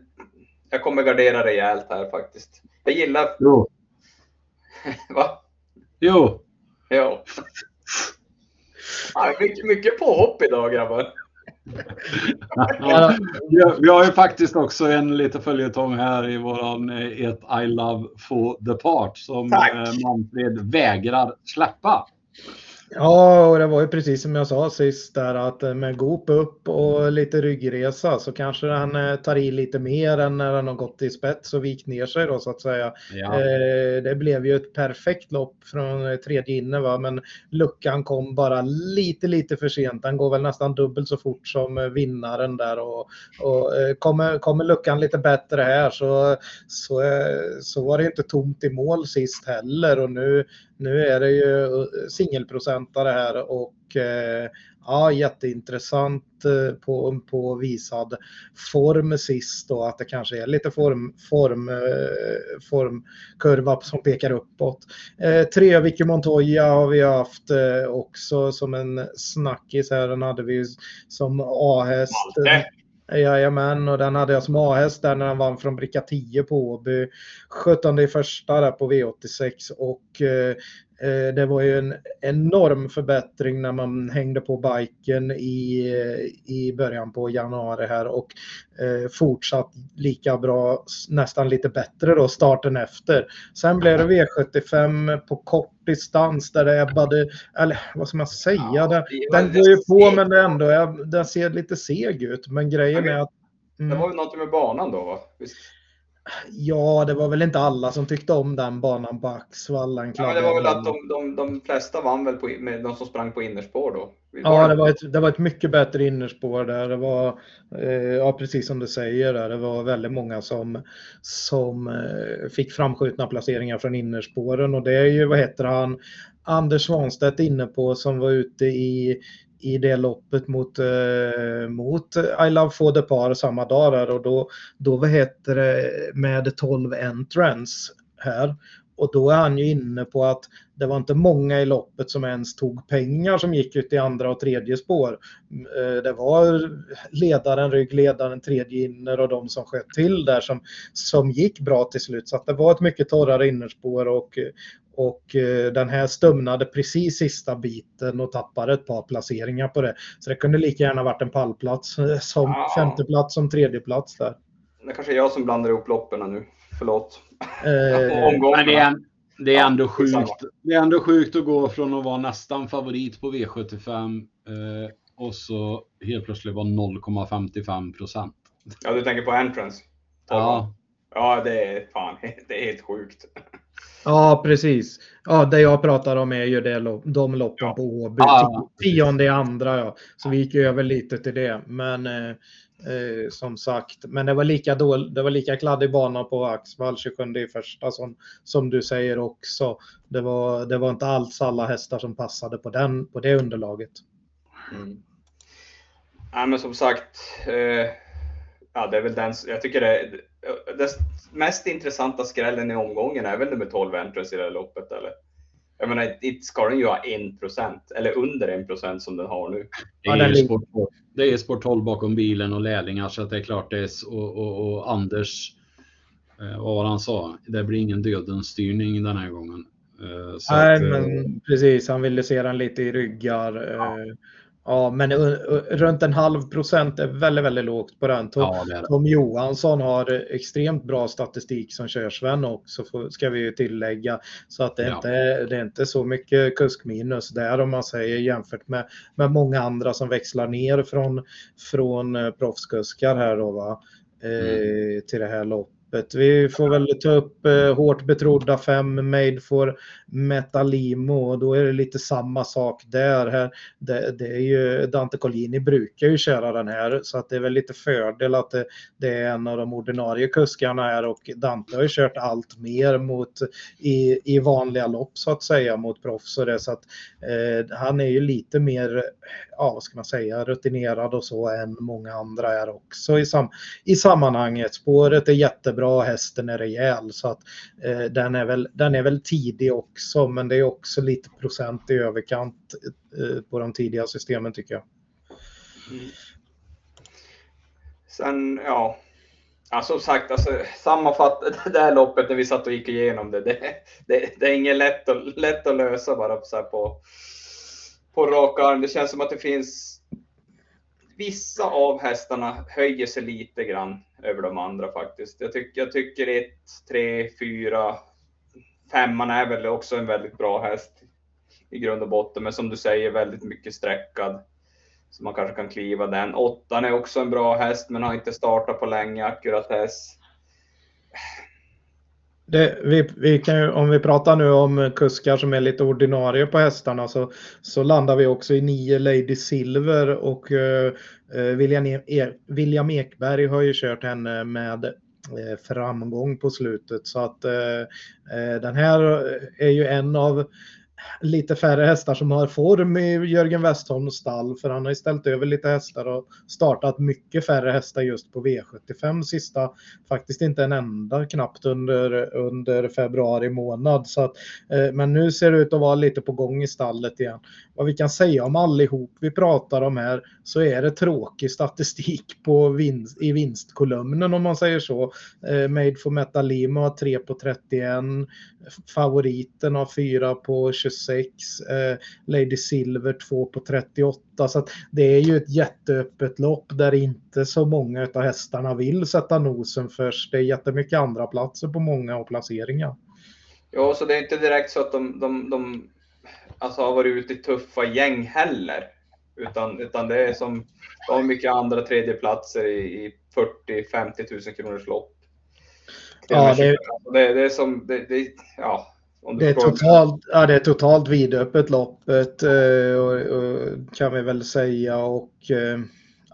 jag kommer gardera rejält här faktiskt. Jag gillar... Jo. Va? Jo. Jo. Ja, mycket, mycket påhopp idag grabbar. Ja, vi har ju faktiskt också en liten följetong här i våran eh, ett I Love for the Part som Tack. Eh, Manfred vägrar släppa. Ja, och det var ju precis som jag sa sist där att eh, med Goop upp och lite ryggresa så kanske den eh, tar i lite mer än när den har gått i spets och vikt ner sig då så att säga. Ja. Eh, det blev ju ett perfekt lopp från tredje inne va, men luckan kom bara lite, lite för sent. Den går väl nästan dubbelt så fort som vinnaren där och, och kommer, kommer luckan lite bättre här så, så, så var det inte tomt i mål sist heller och nu nu är det ju eh, singelprocentare här och eh, ja, jätteintressant eh, på, på visad form sist då, att det kanske är lite form, form, eh, formkurva som pekar uppåt. Eh, Vicky Montoya har vi haft också som en snackis här, den hade vi som A-häst. Jajamän, och den hade jag som A-häst där när den vann från bricka 10 på Åby. 17 i första där på V86 och eh, det var ju en enorm förbättring när man hängde på biken i, i början på januari här och eh, fortsatt lika bra, nästan lite bättre då starten efter. Sen blev det V75 på kort distans där det ebbade, eller vad ska man säga, ja, den, den går ju på men det ändå, den ser lite seg ut. Men grejen är att Mm. Det var ju något med banan då va? Visst? Ja, det var väl inte alla som tyckte om den banan på Axvall. Ja, det var väl att de, de, de flesta vann väl på, med de som sprang på innerspår då? Ja, det var, ett, det var ett mycket bättre innerspår där. Det var, eh, ja, precis som du säger, där. det var väldigt många som, som eh, fick framskjutna placeringar från innerspåren och det är ju, vad heter han, Anders Svanstedt inne på som var ute i i det loppet mot, eh, mot I Love For The Par samma dag där och då, då vad heter det, med 12 entrance här. Och då är han ju inne på att det var inte många i loppet som ens tog pengar som gick ut i andra och tredje spår. Eh, det var ledaren, ryggledaren, tredje inner och de som sköt till där som, som gick bra till slut. Så det var ett mycket torrare innerspår och, och eh, den här stumnade precis sista biten och tappade ett par placeringar på det. Så det kunde lika gärna varit en pallplats eh, som ja. femteplats som tredjeplats där. Det kanske är jag som blandar ihop loppen nu. Förlåt. Eh, men det, är, det, är ändå sjukt. det är ändå sjukt att gå från att vara nästan favorit på V75 eh, och så helt plötsligt vara 0,55 procent. Ja, du tänker på entrance? Ja. Ja, det är fan, det är helt sjukt. Ja, precis. Ja, det jag pratar om är ju det, de loppen ja. på Åby. Ja, tionde andra, ja. Så vi gick över lite till det. Men eh, eh, som sagt, men det var lika, dål, det var lika kladdig bana på Axvall 27 i första som, som du säger också. Det var, det var inte alls alla hästar som passade på, den, på det underlaget. Mm. Ja, men som sagt, eh, ja, det är väl den, jag tycker det, det mest intressanta skrällen i omgången är väl nummer 12 Entrance i det här loppet eller? Jag menar, inte ska den ju ha 1 eller under 1% som den har nu. Det är, ju sport, det är sport 12 bakom bilen och lärlingar så att det är klart det är och, och, och Anders, eh, vad var han sa, det blir ingen dödens styrning den här gången. Eh, så Nej, att, men eh, precis, han ville se den lite i ryggar. Ja. Ja, men runt en halv procent är väldigt, väldigt lågt på den. Tom, ja, det det. Tom Johansson har extremt bra statistik som körsvän också, ska vi ju tillägga. Så att det, är ja. inte, det är inte så mycket kuskminus där om man säger jämfört med, med många andra som växlar ner från, från eh, proffskuskar här då, va? Mm. Eh, till det här loppet loppet. Vi får väl ta upp eh, hårt betrodda fem Made for Metalimo och då är det lite samma sak där. Här, det, det är ju, Dante Collini brukar ju köra den här så att det är väl lite fördel att det, det är en av de ordinarie kuskarna här och Dante har ju kört allt mer mot i, i vanliga lopp så att säga mot proffs och det så att eh, han är ju lite mer, ja vad ska man säga, rutinerad och så än många andra är också i, sam, i sammanhanget. Spåret är jättebra bra, hästen är rejäl så att eh, den, är väl, den är väl tidig också men det är också lite procent i överkant eh, på de tidiga systemen tycker jag. Mm. Sen, ja, Ja, som sagt, alltså, sammanfatta det här loppet när vi satt och gick igenom det. Det, det, det är inget lätt att, lätt att lösa bara så på, på rak arm. Det känns som att det finns vissa av hästarna höjer sig lite grann över de andra faktiskt. Jag, tyck, jag tycker 1, 3, 4, 5 är väl också en väldigt bra häst i grund och botten, men som du säger väldigt mycket sträckad. Så man kanske kan kliva den. Åttan är också en bra häst, men har inte startat på länge, akkurat häst. Det, vi, vi kan ju, om vi pratar nu om kuskar som är lite ordinarie på hästarna så, så landar vi också i nio Lady Silver och eh, eh William, e, e William Ekberg har ju kört henne med eh, framgång på slutet. Så att eh, eh den här är ju en av lite färre hästar som har form i Jörgen Westholms stall för han har ju ställt över lite hästar och startat mycket färre hästar just på V75 sista, faktiskt inte en enda knappt under, under februari månad. Så att, eh, men nu ser det ut att vara lite på gång i stallet igen. Vad vi kan säga om allihop vi pratar om här så är det tråkig statistik på vinst, i vinstkolumnen om man säger så. Eh, Made for Metalimo har 3 på 31, favoriten har 4 på 26, eh, Lady Silver 2 på 38. Så det är ju ett jätteöppet lopp där inte så många av hästarna vill sätta nosen först. Det är jättemycket andra platser på många och placeringar. Ja, så det är inte direkt så att de, de, de alltså, har varit ute i tuffa gäng heller. Utan, utan det är som, de har mycket andra tredjeplatser i, i 40-50 000 kronors lopp. Ja, det, det, det är som, det, det, ja, det är, totalt, ja, det är totalt vidöppet loppet eh, och, och, kan vi väl säga. Och, eh,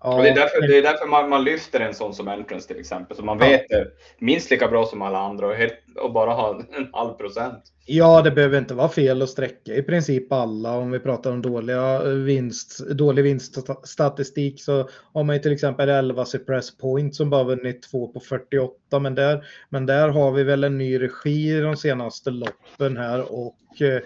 ja, och det är därför, det är därför man, man, lyfter en sån som Entrance till exempel. Så man vet det minst lika bra som alla andra. Och helt, och bara ha en halv procent. Ja, det behöver inte vara fel att sträcka i princip alla. Om vi pratar om dåliga eh, vinst, dålig vinststatistik så har man ju till exempel 11 suppress point som bara vunnit 2 på 48. Men där, men där har vi väl en ny regi de senaste loppen här och eh,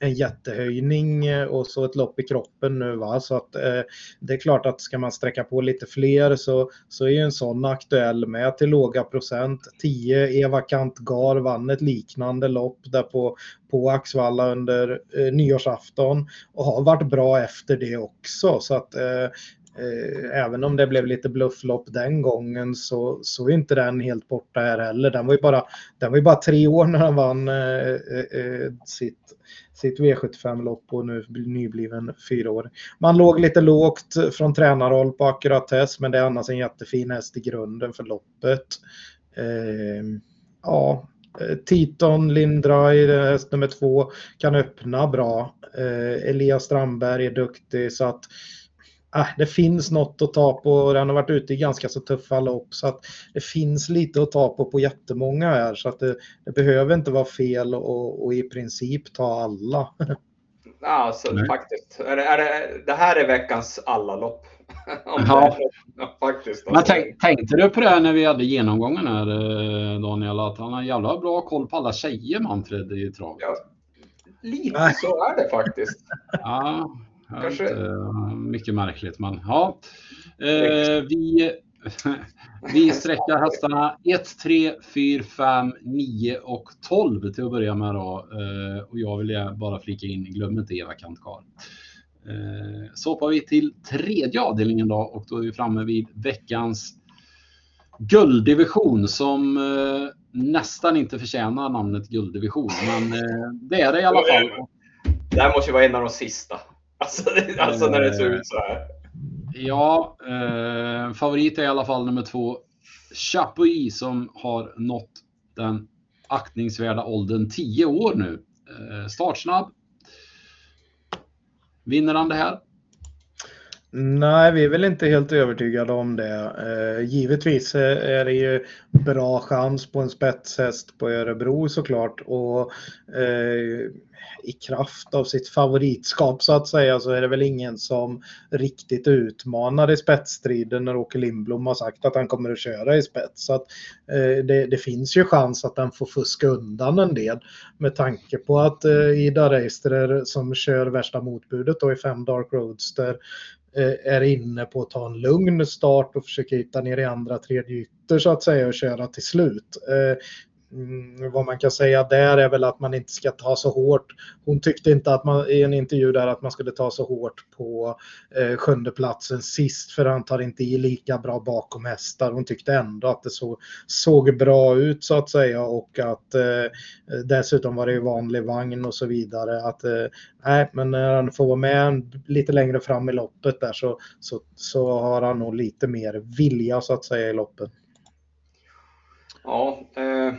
en jättehöjning eh, och så ett lopp i kroppen nu. Va? Så att eh, det är klart att ska man sträcka på lite fler så, så är ju en sån aktuell med till låga procent. 10 Eva Kantgar vann ett liknande lopp där på, på Axvalla under eh, nyårsafton och har varit bra efter det också. Så att eh, Eh, även om det blev lite blufflopp den gången så, så är inte den helt borta här heller. Den var ju bara, den var ju bara tre år när han vann eh, eh, eh sitt, sitt V75-lopp och nu nybliven fyra år. Man låg lite lågt från tränarhåll på akkurat test men det är annars en jättefin häst i grunden för loppet. Eh, ja, Titon Lindra häst nummer två kan öppna bra. Eh, Elias Strandberg är duktig så att äh, det finns något att ta på. Den har varit ute i ganska så tuffa lopp så att det finns lite att ta på på jättemånga här så att det, det behöver inte vara fel och, och i princip ta alla. Ja, alltså, faktiskt. Är det, är det, det här är veckans alla lopp. ja. faktiskt. Men tänk, tänkte du på det när vi hade genomgången här eh, Daniel, att han har jävla bra koll på alla tjejer Manfred i travet? Ja, lite så är det faktiskt. ja, Kanske. mycket märkligt, men ja. Eh, vi, vi sträcker hästarna 1, 3, 4, 5, 9 och 12 till att börja med. Då. Eh, och jag vill bara flika in, glöm inte Eva Kantkar. Eh, så hoppar vi till tredje avdelningen då och då är vi framme vid veckans gulddivision som eh, nästan inte förtjänar namnet gulddivision. Men eh, det är det i alla fall. Det här måste ju vara en av de sista. Alltså, alltså när det ser ut så här. Ja, eh, favorit är i alla fall nummer två. Chapuis som har nått den aktningsvärda åldern 10 år nu. Eh, startsnabb. Vinner han det här? Nej, vi är väl inte helt övertygade om det. Eh, givetvis eh, är det ju bra chans på en spetshäst på Örebro såklart. Och eh, i kraft av sitt favoritskap så att säga så är det väl ingen som riktigt utmanar i spetsstriden när Åke Lindblom har sagt att han kommer att köra i spets. Så att, eh, det, det, finns ju chans att han får fuska undan en del med tanke på att eh, Ida Reister som kör värsta motbudet då i fem Dark Roadster eh, Eh, är inne på att ta en lugn start och försöka hitta ner i andra tredje ytter så att säga och köra till slut. Eh, Mm, vad man kan säga där är väl att man inte ska ta så hårt. Hon tyckte inte att man i en intervju där att man skulle ta så hårt på eh, sjunde platsen sist för han tar inte i lika bra bakom hästar. Hon tyckte ändå att det så, såg bra ut så att säga och att eh, dessutom var det ju vanlig vagn och så vidare. Att, eh, nej, men när han får vara med lite längre fram i loppet där så, så, så har han nog lite mer vilja så att säga i loppet. Ja, eh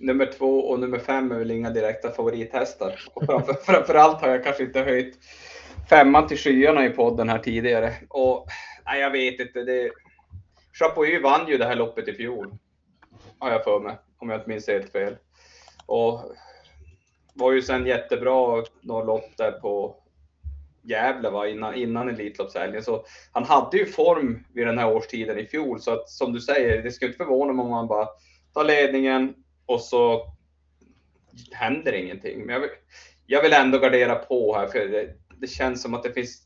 nummer två och nummer fem är väl inga direkta favorithästar. Och framför, framförallt har jag kanske inte höjt femman till skyarna i podden här tidigare. Och nej, jag vet inte. Det... Chapuis vann ju det här loppet i fjol. Har jag för mig, om jag inte minns helt fel. Och var ju sen jättebra några lopp där på Gävle va, innan, innan Elitloppshelgen. Så han hade ju form vid den här årstiden i fjol. Så att som du säger, det skulle inte förvåna mig om han bara tar ledningen, och så händer ingenting. Men jag vill, jag vill ändå gardera på här för det, det känns som att det finns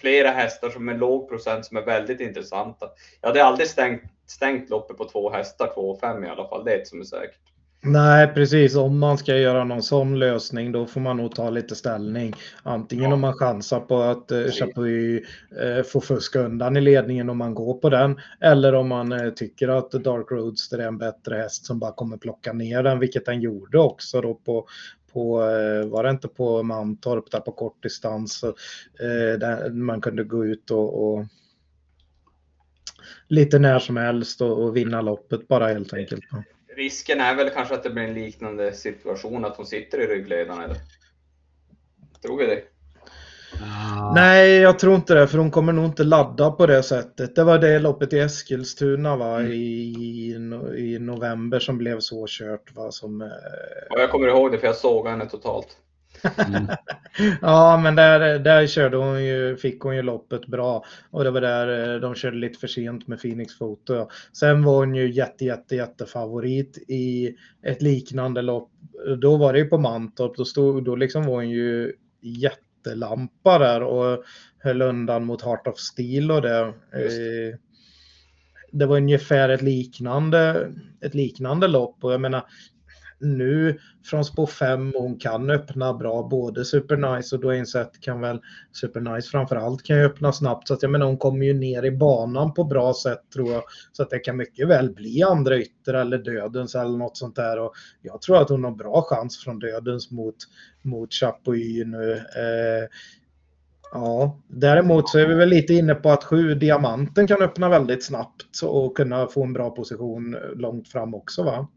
flera hästar som är låg procent som är väldigt intressanta. Jag hade aldrig stängt, stängt loppet på två hästar, två och fem i alla fall. Det är ett som är säkert. Nej, precis. Om man ska göra någon sån lösning då får man nog ta lite ställning. Antingen ja. om man chansar på att eh, Chapuis eh, får fuska undan i ledningen om man går på den. Eller om man eh, tycker att Dark Roadster är en bättre häst som bara kommer plocka ner den, vilket den gjorde också då på, på, eh, var det inte på Mantorp där på kort distans. Eh, där man kunde gå ut och, och lite när som helst och, och vinna loppet bara helt enkelt risken är väl kanske att det blir en liknande situation, att hon sitter i ryggledaren eller? Tror vi det? Nej, jag tror inte det, för hon kommer nog inte ladda på det sättet. Det var det loppet i Eskilstuna va, mm. i, i november som blev så kört. Va, som, eh... jag kommer ihåg det för jag såg henne totalt. Mm. ja, men där, där körde hon ju, fick hon ju loppet bra. Och det var där eh, de körde lite för sent med Phoenix Photo. Sen var hon ju jätte, jätte, jätte favorit i ett liknande lopp. Då var det ju på Mantorp. Då, stod, då liksom var hon ju jättelampa där och höll undan mot Heart of Steel och det. Eh, det var ungefär ett liknande, ett liknande lopp och jag menar nu från spår 5 hon kan öppna bra. Både Supernice och Dwayne Sett kan väl, Supernice framförallt kan ju öppna snabbt. Så att jag menar hon kommer ju ner i banan på bra sätt tror jag. Så att det kan mycket väl bli andra ytter eller dödens eller något sånt där. Och jag tror att hon har bra chans från dödens mot, mot Chapuis nu. Eh, Ja, däremot så är vi väl lite inne på att sju diamanten kan öppna väldigt snabbt och kunna få en bra position långt fram också va?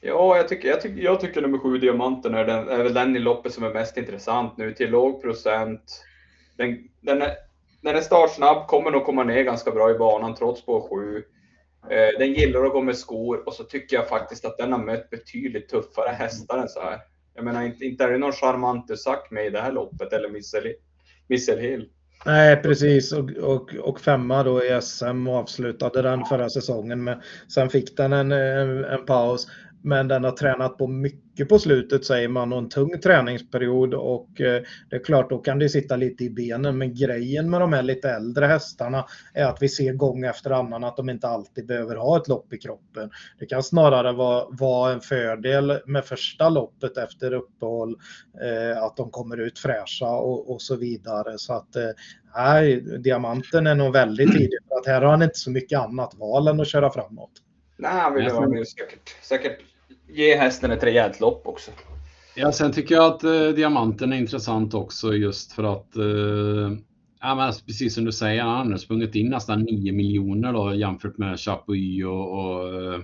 Ja, jag tycker, jag tycker, jag tycker nummer sju, Diamanten, är, den, är väl den i loppet som är mest intressant nu till låg procent. Den, den, är, den är startsnabb, kommer nog komma ner ganska bra i banan trots på sju. Eh, den gillar att gå med skor och så tycker jag faktiskt att den har mött betydligt tuffare hästar än så här. Jag menar, inte, inte är det någon charmant Usak med i det här loppet eller Missel Hill. Nej, precis. Och, och, och, femma då i SM och avslutade den förra säsongen. Men sen fick den en, en, en paus. Men den har tränat på mycket på slutet säger man och en tung träningsperiod och eh, det är klart då kan det sitta lite i benen. Men grejen med de här lite äldre hästarna är att vi ser gång efter annan att de inte alltid behöver ha ett lopp i kroppen. Det kan snarare vara, vara en fördel med första loppet efter uppehåll, eh, att de kommer ut fräscha och, och så vidare. Så att eh, nej, diamanten är nog väldigt tidig för att här har han inte så mycket annat val än att köra framåt. Nej, han vill vara med säkert, säkert ge hästen ett rejält lopp också. Ja, sen tycker jag att eh, diamanten är intressant också just för att eh, ja, men precis som du säger, han har sprungit in nästan 9 miljoner då jämfört med Chapuis och, och eh,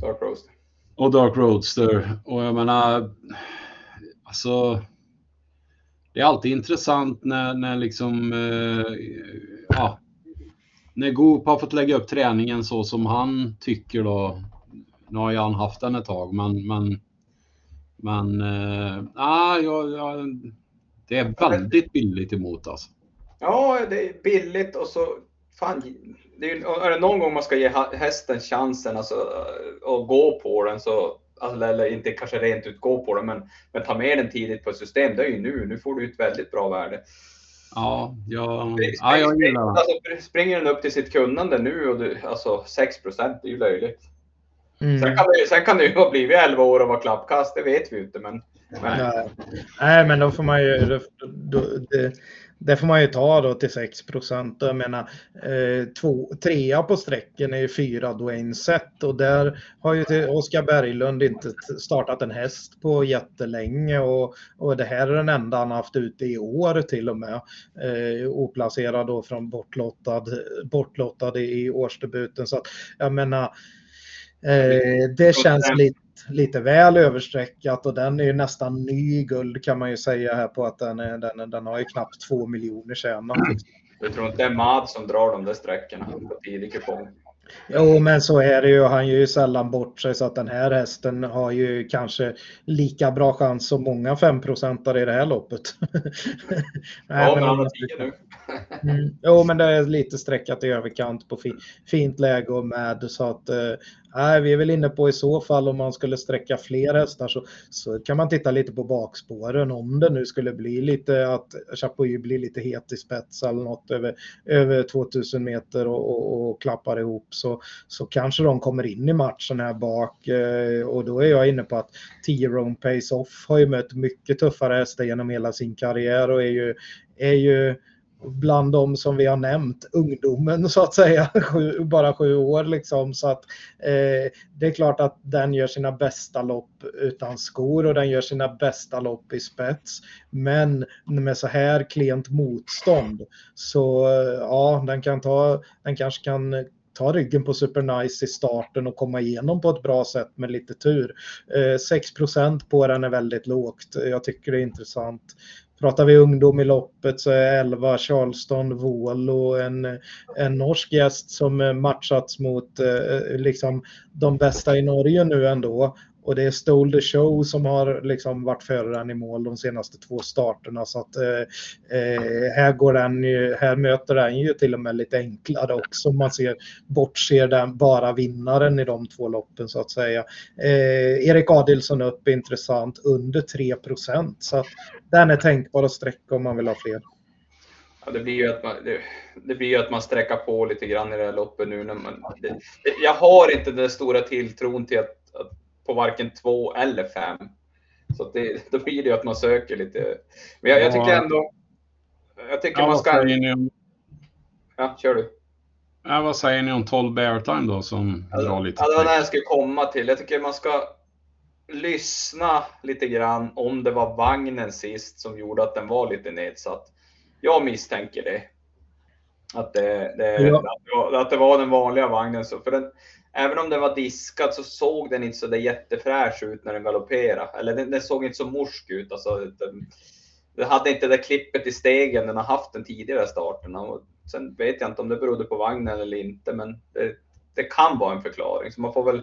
Dark Roadster. Och Dark Roadster. Och jag menar, alltså. Det är alltid intressant när, när liksom, eh, ja, när Goop har fått lägga upp träningen så som han tycker då. Nu har ju han haft den ett tag, men, men, men äh, ja, ja, det är väldigt billigt emot alltså. Ja, det är billigt och så fan, det är, är det någon gång man ska ge hästen chansen alltså, att gå på den så alltså, eller inte kanske rent ut gå på den, men, men ta med den tidigt på ett system. Det är ju nu. Nu får du ett väldigt bra värde. Ja, jag, ja, jag gillar det. Alltså, springer den upp till sitt kunnande nu och du, alltså 6 procent, det är ju löjligt. Mm. Sen, kan det, sen kan det ju ha blivit 11 år och vara klappkast, det vet vi ju inte. Men, men... Nej, men då får man ju... Då, då, det, det får man ju ta då till 6 procent. Jag menar, eh, två, trea på sträcken är ju fyra Dwayne Sett och där har ju Oskar Berglund inte startat en häst på jättelänge och, och det här är den enda han haft ute i år till och med. Eh, oplacerad då från bortlottad, bortlottad i årsdebuten. Så att jag menar, eh, det känns lite lite väl överstreckat och den är ju nästan ny guld kan man ju säga här på att den, är, den, den har ju knappt två miljoner tjänat. Jag tror inte det är Mad som drar de där sträckorna på tidig kupong. Jo, men så är det ju. Han gör ju sällan bort sig så att den här hästen har ju kanske lika bra chans som många 5% i det här loppet. Nej, ja, men han har 10 nu. mm. Jo, men det är lite sträckat i överkant på fi fint läge och med så att eh, Nej, vi är väl inne på i så fall om man skulle sträcka fler hästar så, så kan man titta lite på bakspåren. Om det nu skulle bli lite att Chapuis blir lite het i spets eller något över, över 2000 meter och, och, och, klappar ihop så, så kanske de kommer in i matchen här bak. Eh, och då är jag inne på att 10 Rome Pace Off har ju mött mycket tuffare hästar genom hela sin karriär och är ju, är ju bland de som vi har nämnt, ungdomen så att säga, sju, bara sju år liksom. Så att eh, det är klart att den gör sina bästa lopp utan skor och den gör sina bästa lopp i spets. Men med så här klent motstånd så eh, ja, den kan ta, den kanske kan ta ryggen på Supernice i starten och komma igenom på ett bra sätt med lite tur. Eh, 6 på den är väldigt lågt. Jag tycker det är intressant pratar vi ungdom i loppet så är 11 Charleston Volo en, en norsk gäst som matchats mot eh, liksom de bästa i Norge nu ändå. Och det är Stole the Show som har liksom varit föraren i mål de senaste två starterna. Så att eh, eh, här, går den ju, här möter den ju till och med lite enklare också. Man ser, bortser den bara vinnaren i de två loppen så att säga. Eh, Erik Adilsson upp intressant under 3. Så att den är tänkbar att sträcka om man vill ha fler. Ja, det blir ju att man, det, det, blir ju att man sträcker på lite grann i det här loppet nu. När man, det, jag har inte den stora tilltron till att, att på varken två eller fem. Så det, då blir det ju att man söker lite. Men jag, jag tycker ändå. Jag tycker ja, man ska. Om... Ja, kör du. Ja, vad säger ni om 12 Bear Time då som ja, drar lite? Ja, det var det jag skulle komma till. Jag tycker man ska lyssna lite grann om det var vagnen sist som gjorde att den var lite nedsatt. Jag misstänker det. Att det, det, ja. att det var den vanliga vagnen. Så för den, även om den var diskad så såg den inte så där jättefräsch ut när den galopperade. Eller den, den såg inte så morsk ut. Alltså, den, den hade inte det klippet i stegen den har haft den tidigare starten. Och sen vet jag inte om det berodde på vagnen eller inte, men det, det kan vara en förklaring. Så man får väl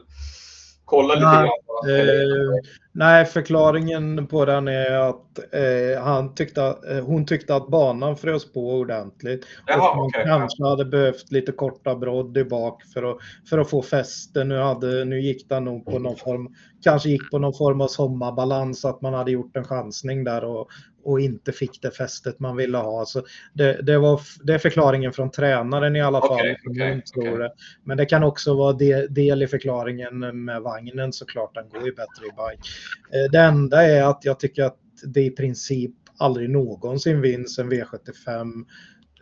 kolla lite grann. Eh, nej, förklaringen på den är att eh, han tyckte, eh, hon tyckte att banan frös på ordentligt. Jaha, och man okay, kanske hade behövt lite korta brodd i bak för att, för att få fäste. Nu, hade, nu gick den nog på någon form, kanske gick på någon form av sommarbalans, att man hade gjort en chansning där och, och inte fick det fästet man ville ha. Så det, det, var, det är förklaringen från tränaren i alla fall. Okay, okay, okay. Men det kan också vara del, del i förklaringen med vagnen såklart. Den går ju bättre i bike. Eh, det enda är att jag tycker att det i princip aldrig någonsin vinns en V75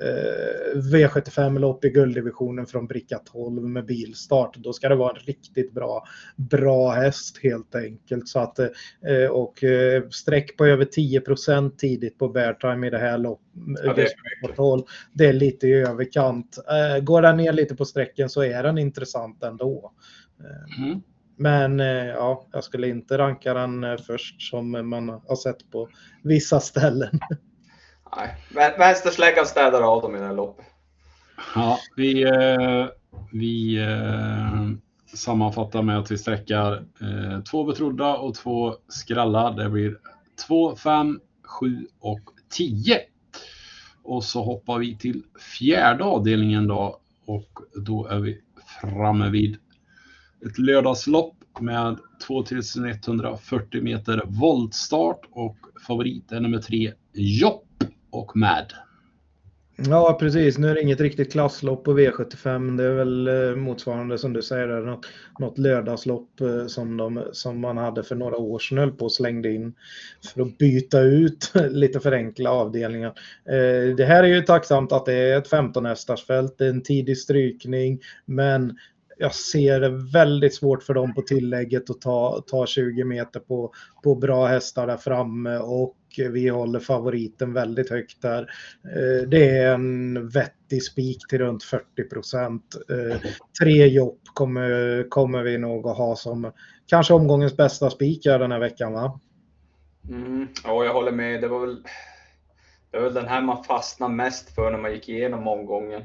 Eh, V75-lopp i gulddivisionen från bricka 12 med bilstart. Då ska det vara en riktigt bra, bra häst helt enkelt. Så att, eh, och streck på över 10% tidigt på Beartime i det här loppet. Ja, det, är det är lite i överkant. Går den ner lite på sträcken så är den intressant ändå. Mm. Men ja, jag skulle inte ranka den först som man har sett på vissa ställen. Nej, vänstersläggan städar av dem i det här loppet. Ja, vi, eh, vi eh, sammanfattar med att vi sträckar eh, två betrodda och två skrallar. Det blir 2, 5, 7 och 10. Och så hoppar vi till fjärde avdelningen då och då är vi framme vid ett lördagslopp med 2140 meter voltstart och favorit är nummer tre Jopp och Mad. Ja, precis. Nu är det inget riktigt klasslopp på V75. Det är väl eh, motsvarande som du säger, där, något, något lördagslopp eh, som, de, som man hade för några år sedan höll på och slängde in för att byta ut lite för enkla avdelningar. Eh, det här är ju tacksamt att det är ett 15 hästarsfält, det är en tidig strykning, men jag ser det väldigt svårt för dem på tillägget att ta, ta 20 meter på, på bra hästar där framme och vi håller favoriten väldigt högt där. Eh, det är en vettig spik till runt 40 procent. Eh, tre jobb kommer, kommer vi nog att ha som kanske omgångens bästa spikar den här veckan va? Mm, ja, jag håller med. Det var väl, det var väl den här man fastnade mest för när man gick igenom omgången.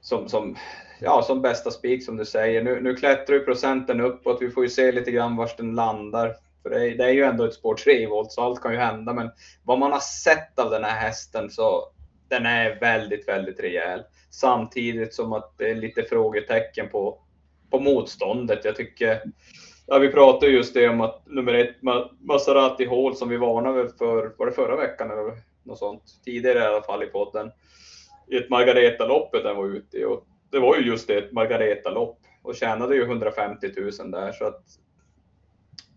Som, som ja, som bästa spik som du säger. Nu, nu klättrar ju procenten uppåt. Vi får ju se lite grann var den landar. För det är, det är ju ändå ett spår 3 volt så allt kan ju hända. Men vad man har sett av den här hästen så den är väldigt, väldigt rejäl. Samtidigt som att det är lite frågetecken på, på motståndet. Jag tycker, ja, vi pratade just det om att nummer ett, Maserati Hall som vi varnade för, var det förra veckan eller något sånt? Tidigare i alla fall i podden. I ett Margareta-loppet den var ute i. Och det var ju just det, ett Margareta-lopp och tjänade ju 150 000 där så att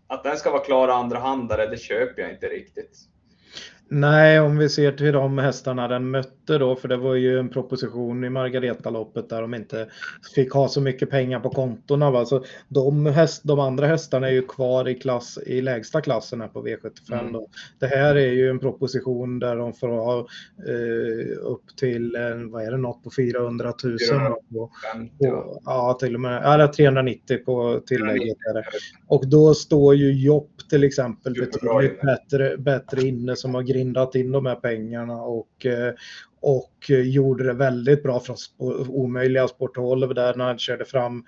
att den ska vara klar andra handare, det köper jag inte riktigt. Nej, om vi ser till de hästarna den mötte då, för det var ju en proposition i Margaretaloppet där de inte fick ha så mycket pengar på kontona. Va? Så de, häst, de andra hästarna är ju kvar i, klass, i lägsta klassen här på V75. Mm. Då. Det här är ju en proposition där de får ha eh, upp till, eh, vad är det, något på 400 000. 450, på, på, ja, till och med, ja, 390 på tillägget. 390. Och då står ju Jopp till exempel betydligt bättre, bättre inne som har grint rindat in de här pengarna och, eh, och gjorde det väldigt bra från omöjliga sporthåll där när han körde fram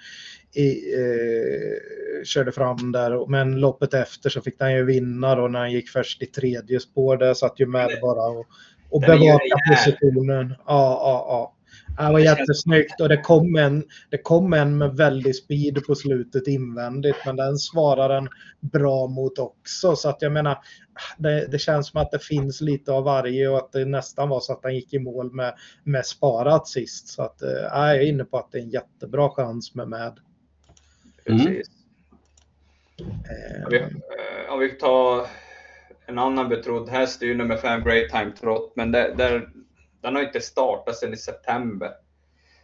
i, eh, körde fram där. Men loppet efter så fick han ju vinna då när han gick först i tredje spår. Där satt ju med bara och, och bevaka positionen. Ja, ja, ja. Det var jättesnyggt och det kom, en, det kom en med väldig speed på slutet invändigt men den svarar den bra mot också så att jag menar det, det, känns som att det finns lite av varje och att det nästan var så att han gick i mål med, med sparat sist så att äh, jag är inne på att det är en jättebra chans med med. Precis. Mm. Om, vi, om vi tar en annan betrodd häst, det är ju nummer fem Great Time Trot, men det, där, den har inte startat sedan i september.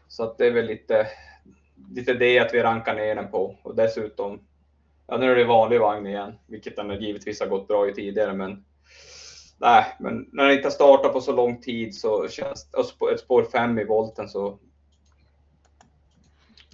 Så att det är väl lite, lite det att vi rankar ner den på. Och dessutom, ja nu är det vanlig vagn igen, vilket den givetvis har gått bra i tidigare, men nej, men när den inte har startat på så lång tid så känns alltså och ett spår 5 i volten så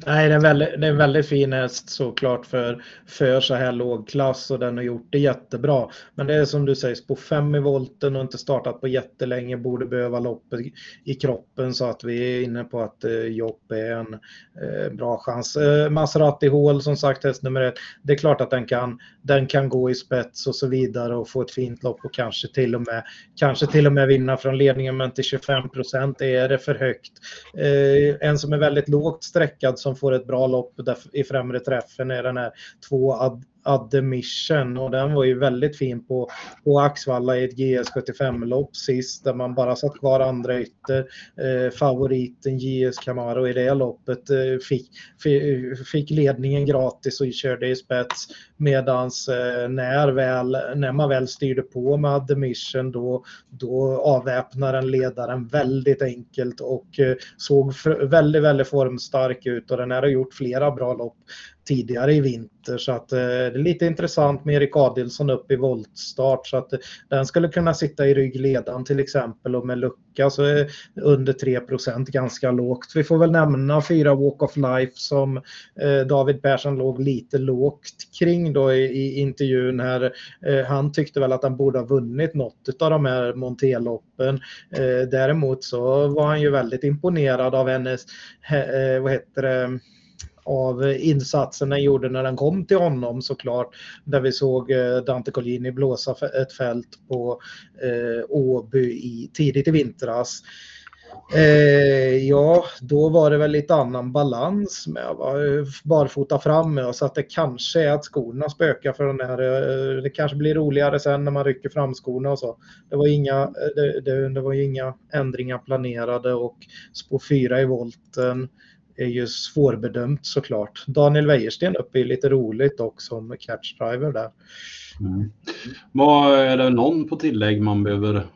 Nej, det är, en väldigt, det är en väldigt fin häst såklart för, för så här låg klass och den har gjort det jättebra. Men det är som du säger, på fem i volten och inte startat på jättelänge borde behöva loppet i kroppen så att vi är inne på att eh, Jopp är en eh, bra chans. Eh, Maserati Hall som sagt häst nummer ett. Det är klart att den kan, den kan gå i spets och så vidare och få ett fint lopp och kanske till och med, kanske till och med vinna från ledningen men till 25 procent är det för högt. Eh, en som är väldigt lågt sträckad som får ett bra lopp i främre träffen är den här två Ad Admission och den var ju väldigt fin på, på Axvalla i ett GS75-lopp sist där man bara satt kvar andra ytter. Eh, favoriten GS Camaro i det loppet eh, fick, fick ledningen gratis och körde i spets medans eh, när, väl, när man väl styrde på med Admission då, då avväpnade ledaren väldigt enkelt och eh, såg väldigt, väldigt formstark ut och den här har gjort flera bra lopp tidigare i vinter. Så att eh, det är lite intressant med Erik Adilsson upp i voltstart. Så att eh, den skulle kunna sitta i ryggledan till exempel och med lucka så är under 3% ganska lågt. Vi får väl nämna fyra Walk of Life som eh, David Persson låg lite lågt kring då i, i intervjun här. Eh, han tyckte väl att han borde ha vunnit något av de här Monteloppen. Eh, däremot så var han ju väldigt imponerad av hennes, eh, vad heter det, av insatsen den gjorde när den kom till honom såklart. Där vi såg eh, Dante Collini blåsa ett fält på eh, Åby i, tidigt i vintras. Eh, ja, då var det väl lite annan balans med var barfota fram med så att det kanske är att skorna spökar för den här. Eh, det kanske blir roligare sen när man rycker fram skorna och så. Det var inga, eh, det, det, det var inga ändringar planerade och spår 4 i volten är ju svårbedömt såklart. Daniel Wäjersten uppe är lite roligt också med catchdriver där. Mm. Vad, är det någon på tillägg man behöver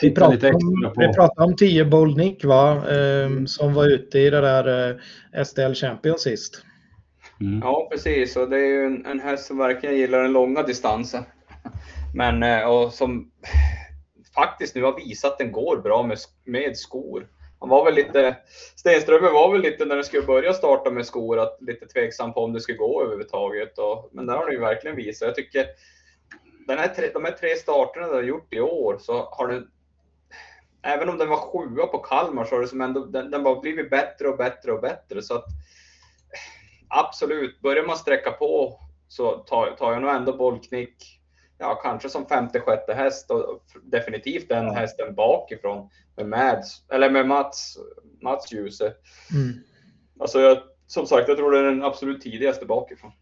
vi pratade, om, vi pratade om 10 Bold Nick va? Um, som var ute i det där uh, eh, STL Champion sist. Mm. Ja precis och det är ju en, en häst som verkligen gillar den långa distansen. Men uh, och som faktiskt nu har visat att den går bra med, med skor han var väl lite, Stenströmer var väl lite när den skulle börja starta med skor, att lite tveksam på om det skulle gå överhuvudtaget. Och, men där har den ju verkligen visat. Jag tycker den här tre, de här tre starterna den har gjort i år så har den, även om den var sjua på Kalmar så har det som ändå, den, den bara blivit bättre och bättre och bättre. Så att absolut, börjar man sträcka på så tar, tar jag nog ändå bollknick ja, kanske som femte, sjätte häst och definitivt den ja. hästen bakifrån med Mads, eller med Mats, Mats Djuse. Mm. Alltså jag, som sagt, jag tror det är den absolut tidigaste bakifrån.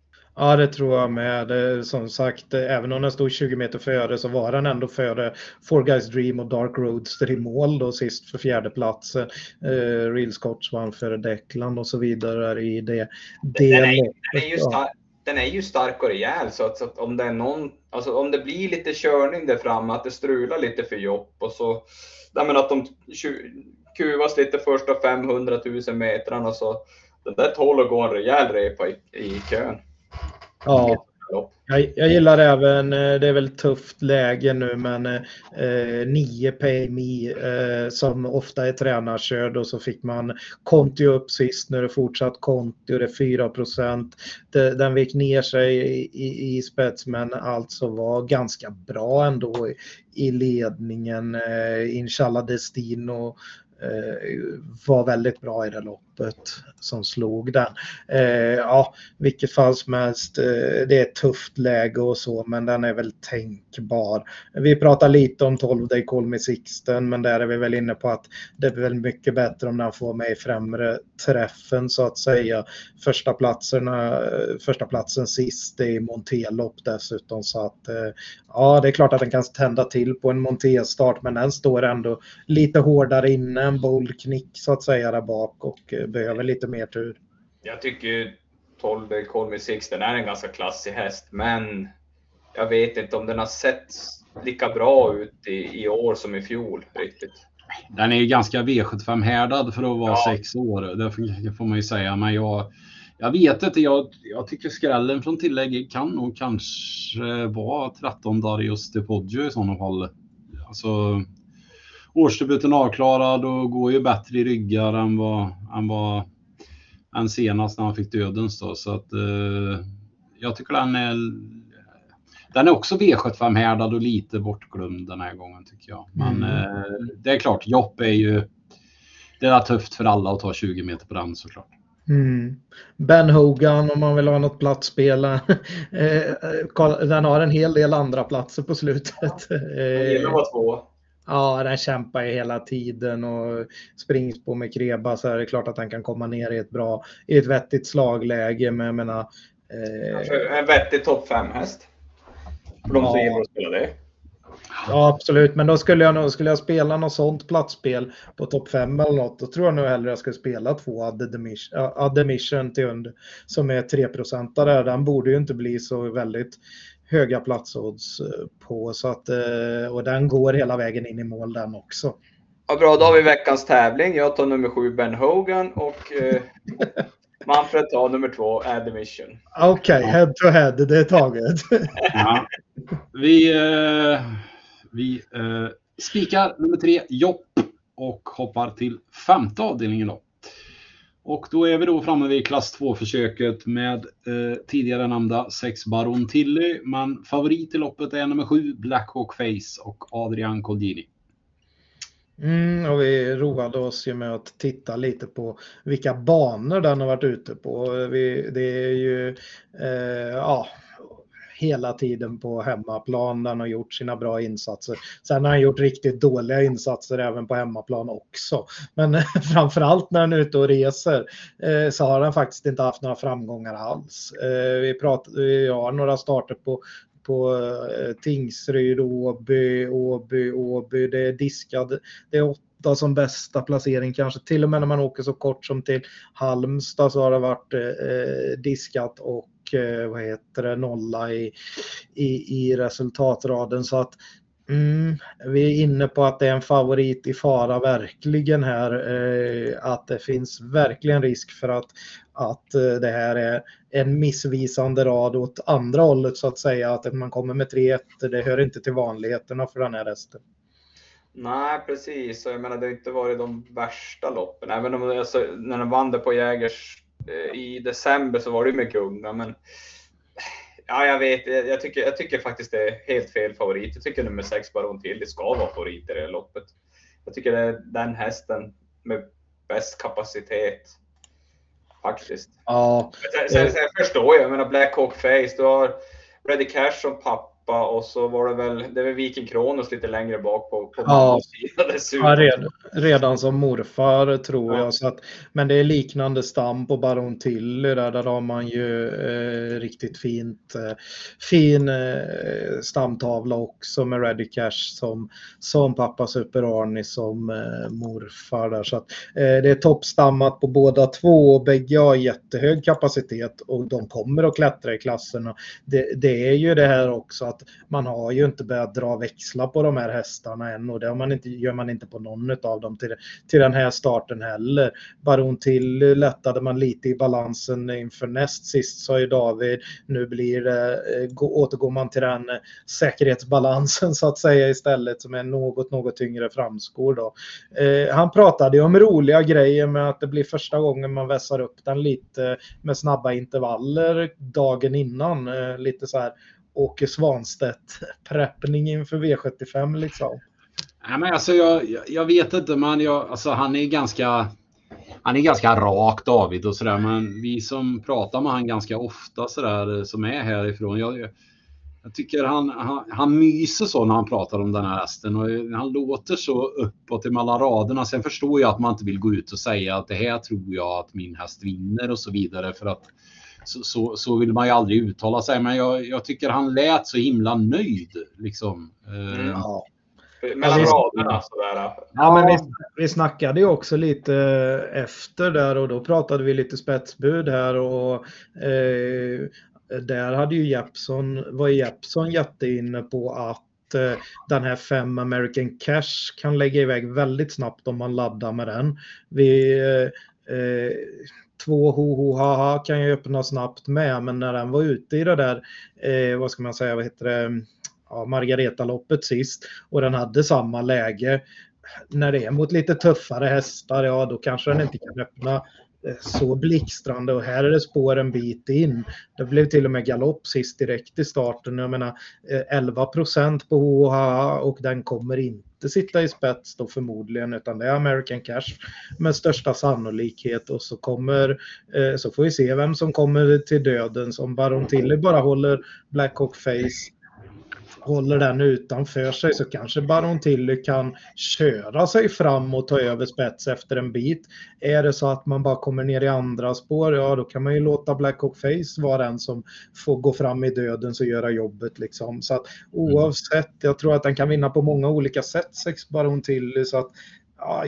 Ja, det tror jag med. Som sagt, även om den stod 20 meter före så var den ändå före Four Guys Dream och Dark Roadster i mål då sist för fjärde plats. Eh, Real Scotch vann före Declan och så vidare i det. det den, är, den, är ju stark, den är ju stark och rejäl så att, så att om det är någon Alltså om det blir lite körning där framme, att det strular lite för jobb och så, nej men att de kuvas lite första 500 000 metrarna så det där tål att gå en rejäl repa i, i kön. Ja, Jag, jag, gillar även, eh, det är väl tufft läge nu, men eh, 9 Pay eh, som ofta är tränarkörd och så fick man Conti upp sist, nu är det fortsatt Conti och det är 4 procent. Den vek ner sig i, i, i spets men alltså var ganska bra ändå i, i ledningen. Eh, Inshallah Destino Eh, var väldigt bra i det loppet som slog den. Eh, ja, vilket fall som helst, eh, det är ett tufft läge och så, men den är väl tänkbar. Vi pratar lite om 12 Day Call Me Sixten, men där är vi väl inne på att det är väl mycket bättre om den får med i främre träffen så att säga. Första, platserna, eh, första platsen sist i Montelopp dessutom, så att eh, ja, det är klart att den kan tända till på en Monté-start, men den står ändå lite hårdare inne en bold knick så att säga där bak och eh, behöver lite mer tur. Jag tycker 12 Call Me Six, den är en ganska klassig häst, men jag vet inte om den har sett lika bra ut i, i år som i fjol riktigt. Den är ju ganska V75-härdad för att vara ja. sex år, det får man ju säga. Men jag, jag vet inte, jag, jag tycker skrällen från tillägg kan nog kanske vara 13 Darius de Poggio i sådana fall. Alltså, årsdebuten avklarad och går ju bättre i ryggar än vad, än vad än senast när han fick dödens då. Så att eh, jag tycker den är den är också V75-härdad och lite bortglömd den här gången tycker jag. Men mm. eh, det är klart, Jopp är ju det är tufft för alla att ta 20 meter på den såklart. Mm. Ben Hogan om man vill ha något platsspel. Eh, den har en hel del andra platser på slutet. Den var två. Ja, den kämpar ju hela tiden och springs på med Kreba så är det klart att han kan komma ner i ett bra, i ett vettigt slagläge. Men jag menar, eh... En vettig topp 5-häst. För de som gillar att spela det. Ja, absolut. Men då skulle jag nog, skulle jag spela något sånt platsspel på topp 5 eller något, då tror jag nog hellre jag skulle spela två Admission till under som är 3 där. Den borde ju inte bli så väldigt höga platsodds eh, på. Så att, eh, och den går hela vägen in i mål den också. Ja, bra, då har vi veckans tävling. Jag tar nummer sju Ben Hogan och eh, Manfred tar nummer två Admission. Okej, okay, head to head, det är taget. ja. Vi, eh, vi eh, spikar nummer tre, Jopp och hoppar till femte avdelningen då. Och då är vi då framme vid klass 2-försöket med eh, tidigare nämnda 6 Baron Tilly. Men favorit i loppet är nummer 7 Blackhawk Face och Adrian Colgini. Mm, och vi roade oss ju med att titta lite på vilka banor den har varit ute på. Vi, det är ju, eh, ja, hela tiden på hemmaplan. Han har gjort sina bra insatser. Sen har han gjort riktigt dåliga insatser även på hemmaplan också. Men framförallt när han är ute och reser eh, så har han faktiskt inte haft några framgångar alls. Eh, vi, pratar, vi har några starter på på eh, Tingsryd, Åby, Åby, Åby. Det är diskad. Det är åtta som bästa placering kanske. Till och med när man åker så kort som till Halmstad så har det varit eh, eh diskat och Eh, vad heter det, nolla i, i, i resultatraden. Så att mm, vi är inne på att det är en favorit i fara verkligen här. Eh, att det finns verkligen risk för att, att eh, det här är en missvisande rad åt andra hållet så att säga. Att man kommer med 3-1, det hör inte till vanligheterna för den här resten. Nej, precis. Jag menar, det har inte varit de värsta loppen. Även om alltså, när de vann det på Jägers i december så var det mycket unga, men ja, jag vet. Jag tycker, jag tycker faktiskt det är helt fel favorit. Jag tycker nummer sex Baron till det ska vara favorit i det här loppet. Jag tycker det är den hästen med bäst kapacitet. Faktiskt. Ja. Sen, sen, sen förstår jag, jag menar Black Hawk Face, du har Ready Cash som pappa Europa och så var det väl, det var Viking Kronos lite längre bak på, på ja. Ja, redan, redan som morfar tror ja. jag. Så att, men det är liknande stam på Baron Tilly där, där har man ju eh, riktigt fint, eh, fin eh, stamtavla också med Ready Cash som, som pappa Super Arnie som eh, morfar där. Så att, eh, det är toppstammat på båda två och bägge har jättehög kapacitet och de kommer att klättra i klasserna. Det, det är ju det här också att att man har ju inte börjat dra växlar på de här hästarna än och det har man inte, gör man inte på någon av dem till, till den här starten heller. Baron till lättade man lite i balansen inför näst sist sa ju David. Nu blir det, eh, återgår man till den eh, säkerhetsbalansen så att säga istället som är något, något tyngre framskor då. Eh, han pratade ju om roliga grejer med att det blir första gången man vässar upp den lite med snabba intervaller dagen innan. Eh, lite så här Åke Svanstedt-preppning inför V75 liksom. Nej, men alltså, jag, jag vet inte, men jag, alltså, han är ganska han är ganska rak David och sådär, men vi som pratar med han ganska ofta sådär som är härifrån. Jag, jag tycker han, han, han myser så när han pratar om den här hästen och han låter så uppåt emellan raderna. Sen förstår jag att man inte vill gå ut och säga att det här tror jag att min häst vinner och så vidare för att så, så, så vill man ju aldrig uttala sig. Men jag, jag tycker han lät så himla nöjd liksom. Mm. Ja. Mellan raderna sådär. Ja, men vi, vi snackade ju också lite efter där och då pratade vi lite spetsbud här och eh, där hade ju Jeppson, var Jeppson jätteinne på att eh, den här 5 American Cash kan lägga iväg väldigt snabbt om man laddar med den. Vi, eh, två ho ho ha ha kan ju öppna snabbt med, men när den var ute i det där, eh, vad ska man säga, vad heter det, ja, Margareta-loppet sist och den hade samma läge. När det är mot lite tuffare hästar, ja då kanske den inte kan öppna Eh, så blixtrande och här är det spår en bit in. Det blev till och med galopp sist direkt i starten. Jag menar eh, 11 procent på HHA och den kommer inte sitta i spets då förmodligen utan det är American Cash med största sannolikhet och så kommer eh, så får vi se vem som kommer till dödens om Baron Tilly bara håller Black Hawk Face håller den utanför sig så kanske Baron Tilly kan köra sig fram och ta över spets efter en bit. Är det så att man bara kommer ner i andra spår, ja då kan man ju låta Black Hawk Face vara den som får gå fram i döden och göra jobbet liksom. Så att oavsett, jag tror att den kan vinna på många olika sätt, sex Baron Tilly. Så att,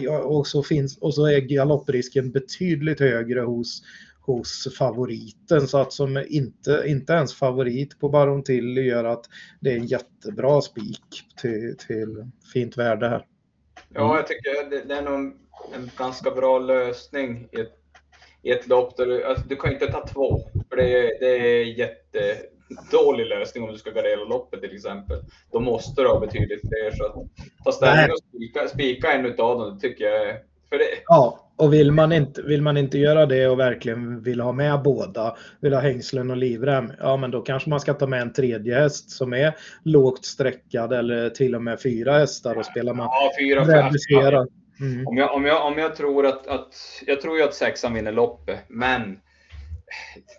ja, och, så finns, och så är galopprisken betydligt högre hos hos favoriten. Så att som inte, inte ens favorit på Baron Tilly gör att det är en jättebra spik till, till fint värde här. Ja, jag tycker det, det är nog en ganska bra lösning i ett, i ett lopp. Där du, alltså, du kan inte ta två, för det, är, det är jättedålig lösning om du ska gardera loppet till exempel. Då måste du ha betydligt fler. Så att ta ställning och spika, spika en av dem, det tycker jag är... För det, ja, och vill man, inte, vill man inte göra det och verkligen vill ha med båda, vill ha hängslen och livrem, ja men då kanske man ska ta med en tredje häst som är lågt sträckad eller till och med fyra hästar och spelar man ja, fyra, reducerat. Mm. Om, jag, om, jag, om jag tror att, att, jag tror ju att sexan vinner loppet, men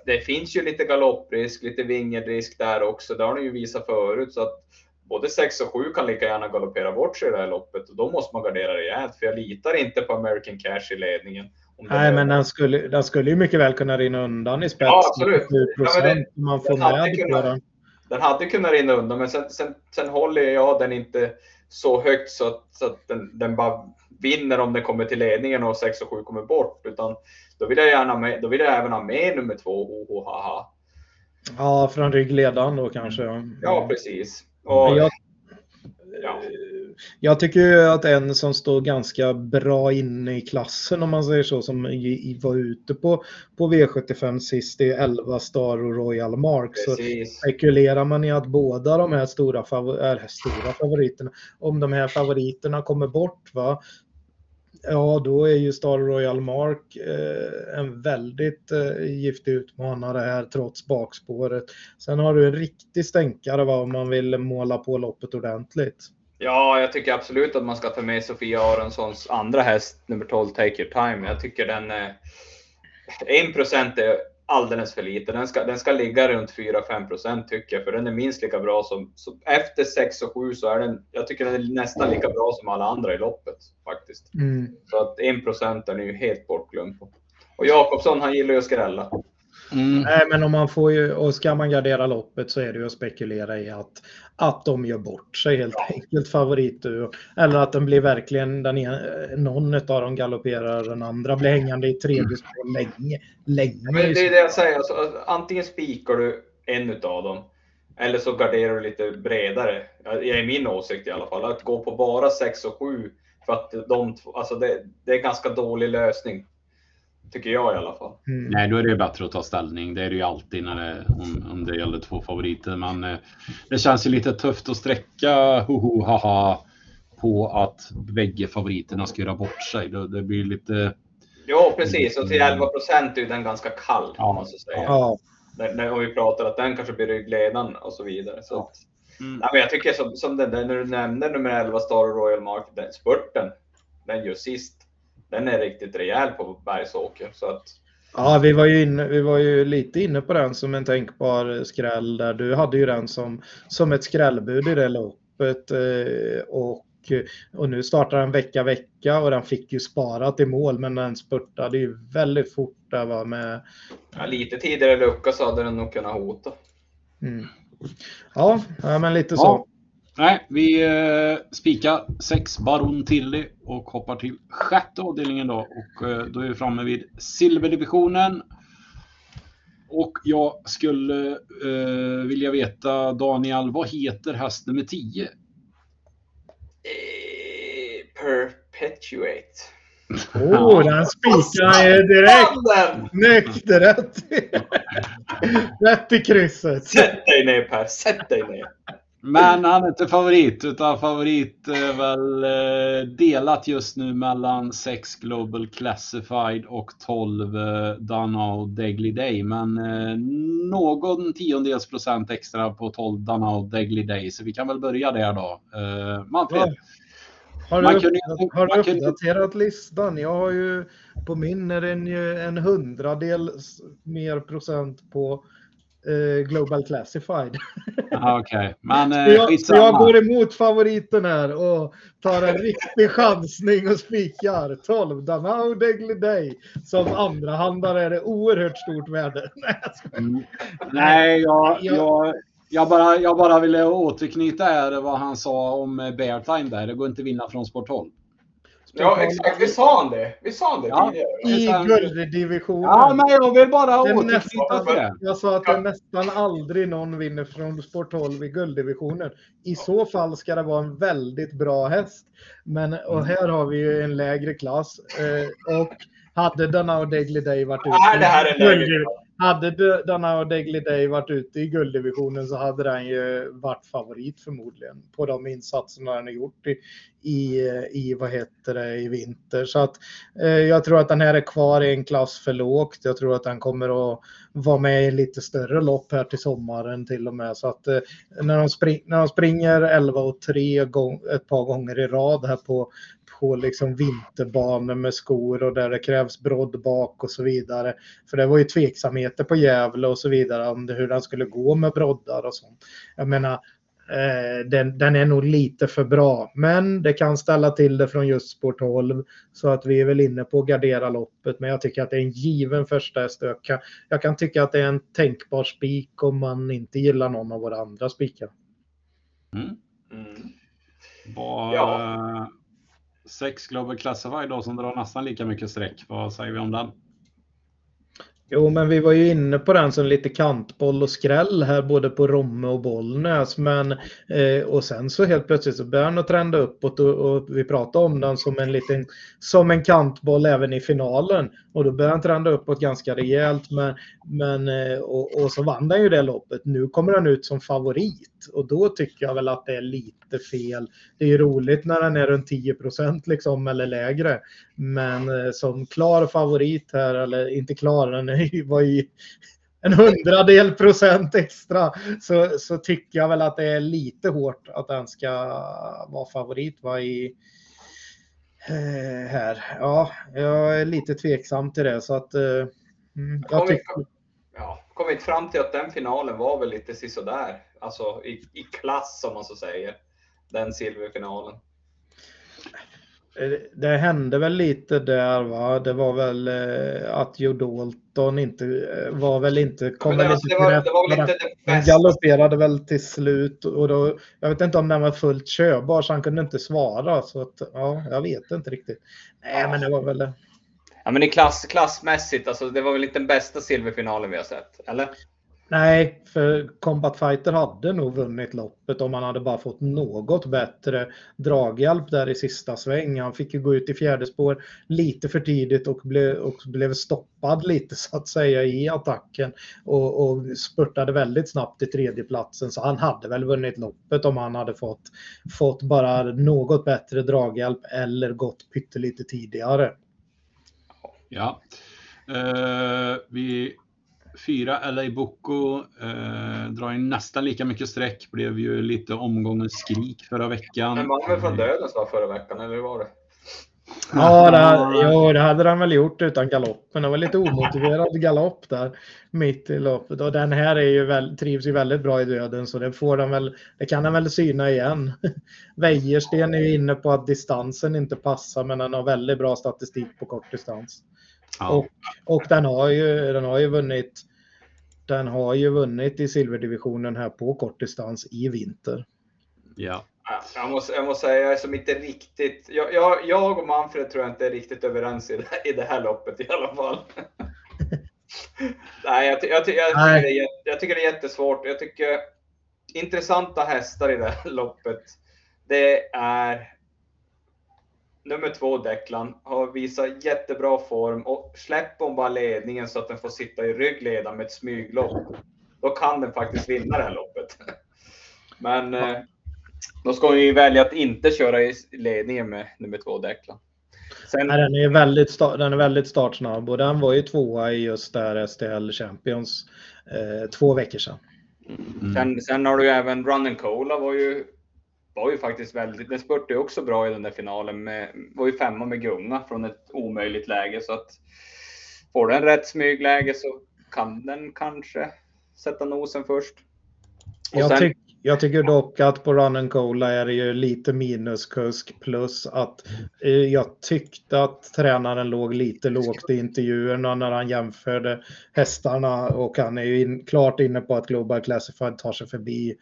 det finns ju lite galopprisk, lite vingelrisk där också. Det har ni ju visat förut. Så att både 6 och 7 kan lika gärna galoppera bort sig i det här loppet och då måste man gardera rejält för jag litar inte på American Cash i ledningen. Nej, men den skulle, den skulle ju mycket väl kunna rinna undan i spets. Ja, absolut. Ja, det, man får med kunnat, den. Den hade kunnat rinna undan, men sen, sen, sen håller jag den inte så högt så att, så att den, den bara vinner om den kommer till ledningen och 6 och 7 kommer bort. Utan då vill jag gärna med, då vill jag även ha med nummer två, ho, haha. Ja, från ryggledaren då kanske. Ja, precis. Och, jag, ja. jag tycker att en som står ganska bra inne i klassen om man säger så, som var ute på, på V75 sist, det är 11 Star och Royal Mark. Precis. Så spekulerar man i att båda de här stora, favor äh, stora favoriterna, om de här favoriterna kommer bort, va, Ja, då är ju Star Royal Mark eh, en väldigt eh, giftig utmanare här trots bakspåret. Sen har du en riktig stänkare va, om man vill måla på loppet ordentligt. Ja, jag tycker absolut att man ska ta med Sofia Aronssons andra häst, nummer 12, Take Your Time. Jag tycker den... Eh, 1% är alldeles för lite. Den ska, den ska ligga runt 4-5 procent tycker jag, för den är minst lika bra som, som efter 6 och 7 så är den, jag tycker den är nästan lika bra som alla andra i loppet faktiskt. Mm. Så att 1 procent är ju helt bortglömd på. Och Jakobsson, han gillar ju att skrälla. Mm. Nej, men om man får ju, och ska man gardera loppet så är det ju att spekulera i att, att de gör bort sig helt ja. enkelt favoritduo. Eller att den blir verkligen, den någon av dem galopperar den andra blir hängande i tredje mm. spår länge. länge men det är det jag säger, alltså, antingen spikar du en av dem Eller så garderar du lite bredare. Det är min åsikt i alla fall. Att gå på bara 6 och 7 för att de alltså det, det är en ganska dålig lösning. Tycker jag i alla fall. Mm. Nej, då är det bättre att ta ställning. Det är det ju alltid när det, om, om det gäller två favoriter. Men eh, det känns ju lite tufft att sträcka hoho haha på att bägge favoriterna ska göra bort sig. Det, det blir lite... Ja, precis. Och till 11 procent är den ganska kall. Ja. Måste säga. Ja. När, när vi pratar att den kanske blir ryggledaren och så vidare. Så att, mm. nej, men jag tycker som, som den där, när du nämnde nummer 11 Star Royal Market, den spurten, den gör sist. Den är riktigt rejäl på Bergsåker. Så att, Ja, vi var, ju inne, vi var ju lite inne på den som en tänkbar skräll där. Du hade ju den som, som ett skrällbud i det loppet. Eh, och och nu startar den vecka vecka och den fick ju sparat i mål men den spurtade ju väldigt fort där va med. Ja, lite tidigare lucka så hade den nog kunnat hota. Mm. Ja, men lite så. Nej, vi eh, spikar sex Baron Tilly och hoppar till sjätte avdelningen då. Och eh, då är vi framme vid silverdivisionen. Och jag skulle eh, vilja veta, Daniel, vad heter häst nummer 10? Perpetuate. Åh, oh, den spikar direkt. Rätt. rätt i krysset. Sätt dig ner Per, sätt dig ner. Men han är inte favorit, utan favorit är väl eh, delat just nu mellan 6 Global Classified och 12 eh, Danao Degly Day. Men eh, någon tiondels procent extra på 12 Danao Degly Day, så vi kan väl börja där då. Manfred? Har du, kunde, har du uppdaterat kunde... listan? Jag har ju på min är den ju en hundradel mer procent på eh, Global Classified. Okej, okay. men eh, jag, jag går emot favoriten här och tar en riktig chansning och spikar 12 Danao Degly Day. Som andra handlare är det oerhört stort värde. Mm. Nej, jag, jag, jag bara, jag bara ville återknyta här vad han sa om Beartime där. Det går inte att vinna från Sport 12. Ja, exakt. Vi sa han det. Vi sa han det ja, tidigare. I gulddivisionen. Ja, men jag vill bara återknyta till det. Jag sa att det nästan aldrig någon vinner från Sport 12 i gulddivisionen. I så fall ska det vara en väldigt bra häst. Men och här har vi ju en lägre klass. Eh, och hade Danao Degly Day varit ute... Nej, det här är lägre hade Danao Degly Day varit ute i gulddivisionen så hade den ju varit favorit förmodligen på de insatserna den har gjort i, i, i vad heter det, i vinter. Så att eh, jag tror att den här är kvar i en klass för lågt. Jag tror att den kommer att vara med i lite större lopp här till sommaren till och med. Så att eh, när, de spring, när de springer 11 och 3 gång, ett par gånger i rad här på, på liksom vinterbanor med skor och där det krävs brodd bak och så vidare. För det var ju tveksamheter på Gävle och så vidare om det, hur den skulle gå med broddar och sånt. Jag menar, eh, den, den, är nog lite för bra, men det kan ställa till det från just sport 12 så att vi är väl inne på att gardera loppet. Men jag tycker att det är en given första häst. Jag kan, jag kan tycka att det är en tänkbar spik om man inte gillar någon av våra andra spikar. Mm. Mm. Var, ja. Sex Global Classified då som drar nästan lika mycket streck. Vad säger vi om den? Jo, men vi var ju inne på den som lite kantboll och skräll här både på Romme och Bollnäs. Men, eh, och sen så helt plötsligt så började den att trenda uppåt och, och, vi pratade om den som en liten som en kantboll även i finalen. Och då började den trenda uppåt ganska rejält. Men, men, eh, och, och så vann den ju det loppet. Nu kommer den ut som favorit och då tycker jag väl att det är lite fel. Det är ju roligt när den är runt 10 liksom eller lägre. Men eh, som klar favorit här, eller inte klar, den var ju en hundradel procent extra så, så tycker jag väl att det är lite hårt att den ska vara favorit va, i, eh, här. Ja, jag är lite tveksam till det så att eh, mm, jag tycker... Ja, kommit fram till att den finalen var väl lite sisådär, alltså i, i klass om man så säger, den silverfinalen. Eh, det hände väl lite där va. Det var väl eh, att Joe Dalton inte eh, var väl inte, kom väl inte till rätt. Han galopperade väl till slut och då, jag vet inte om den var fullt körbar så han kunde inte svara. Så att, ja, jag vet inte riktigt. Nej, men det var väl det. Ja, men i klass, klassmässigt, alltså, det var väl inte den bästa silverfinalen vi har sett, eller? Nej, för Combat Fighter hade nog vunnit loppet om han hade bara fått något bättre draghjälp där i sista sväng. Han fick ju gå ut i fjärde spår lite för tidigt och blev, och blev stoppad lite så att säga i attacken och, och spurtade väldigt snabbt till tredjeplatsen. Så han hade väl vunnit loppet om han hade fått, fått bara något bättre draghjälp eller gått pyttelite tidigare. Ja. Uh, vi fyra LA Boko eh, drar in nästan lika mycket streck. Blev ju lite omgångens skrik förra veckan. Men var väl från dödens dag förra veckan, eller hur var det? Ja, det, jo, det hade han väl gjort utan galoppen. Det var lite omotiverad galopp där mitt i loppet. Och den här är ju väl, trivs ju väldigt bra i döden så det, får han väl, det kan han väl syna igen. Wäjersten är ju inne på att distansen inte passar men han har väldigt bra statistik på kort distans. Ja. Och, och den, har ju, den har ju vunnit den har ju vunnit i silverdivisionen här på kortdistans i vinter. Ja. Jag måste, jag måste säga, jag är som inte riktigt... Jag, jag, jag och Manfred tror jag inte är riktigt överens i det, i det här loppet i alla fall. Nej, jag, jag, jag, tycker Det är, jag tycker det är jättesvårt. Jag tycker intressanta hästar i det här loppet, det är nummer två Declan har visat jättebra form och släpper hon bara ledningen så att den får sitta i ryggledan med ett smyglopp. Då kan den faktiskt vinna det här loppet. Men eh, då ska hon ju välja att inte köra i ledningen med nummer två Declan. Sen... Nej, den, är väldigt den är väldigt startsnabb och den var ju tvåa i just där STL Champions eh, två veckor sedan. Mm. Sen, sen, har du ju även Run and Cola var ju var ju faktiskt väldigt, den spurtade också bra i den där finalen. Med, var ju femma med gunga från ett omöjligt läge. Så att får den rätt smygläge så kan den kanske sätta nosen först. Jag, sen... tyck, jag, tycker dock att på Run and Cola är det ju lite minuskusk plus att eh, jag tyckte att tränaren låg lite lågt i intervjuerna när han jämförde hästarna och han är ju in, klart inne på att Global Classified tar sig förbi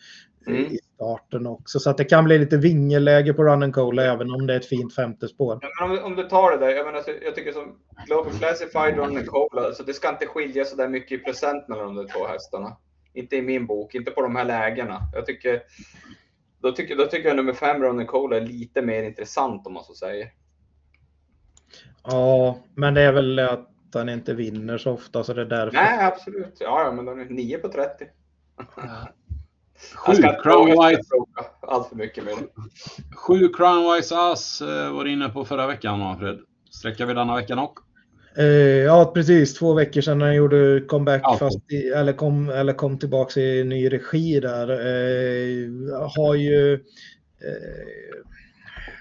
mm. i starten också. Så att det kan bli lite vingeläge på Run and Cola även om det är ett fint femte spår. Ja, men om, om, du tar det där, jag, menar, jag tycker som Global Classified Run and Cola, så det ska inte skilja så där mycket i procent mellan de två hästarna. Inte i min bok, inte på de här lägena. Jag tycker, då, tycker, då tycker jag nummer fem Run and Cola är lite mer intressant om man så säger. Ja, men det är väl att han inte vinner så ofta så det är därför. Nej, absolut. Ja, ja men den är 9 på 30. Sju Crownwise. Allt för mycket med Sju Crownwise Ass eh, var inne på förra veckan, Manfred. Sträcker vi denna veckan också? Eh, ja, precis. Två veckor sedan när han gjorde comeback, ja. fast i, eller, kom, eller kom tillbaka i ny regi där. Eh, har ju eh,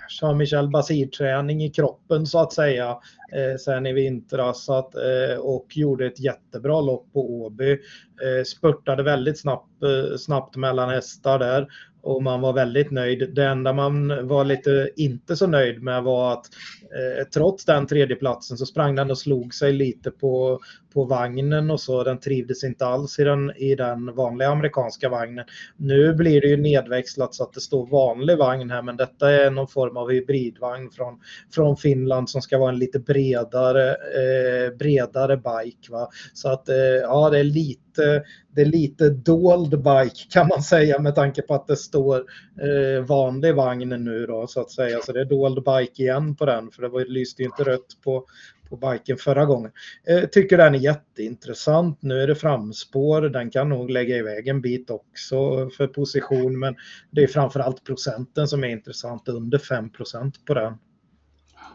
Jean-Michel Basir-träning i kroppen så att säga eh, sen i vintras att, eh, och gjorde ett jättebra lopp på Åby. Eh, spurtade väldigt snabbt, eh, snabbt mellan hästar där och man var väldigt nöjd. Det enda man var lite inte så nöjd med var att eh, trots den tredjeplatsen så sprang den och slog sig lite på, på vagnen och så. Den trivdes inte alls i den, i den vanliga amerikanska vagnen. Nu blir det ju nedväxlat så att det står vanlig vagn här men detta är någon form av hybridvagn från, från Finland som ska vara en lite bredare, eh, bredare bike. Va? Så att eh, ja, det är lite det är lite dold bike kan man säga med tanke på att det står eh, vanlig vagn nu då så att säga. Så det är dold bike igen på den för det var, lyste ju inte rött på, på biken förra gången. Eh, tycker den är jätteintressant. Nu är det framspår. Den kan nog lägga iväg en bit också för position men det är framförallt procenten som är intressant. Under 5% på den.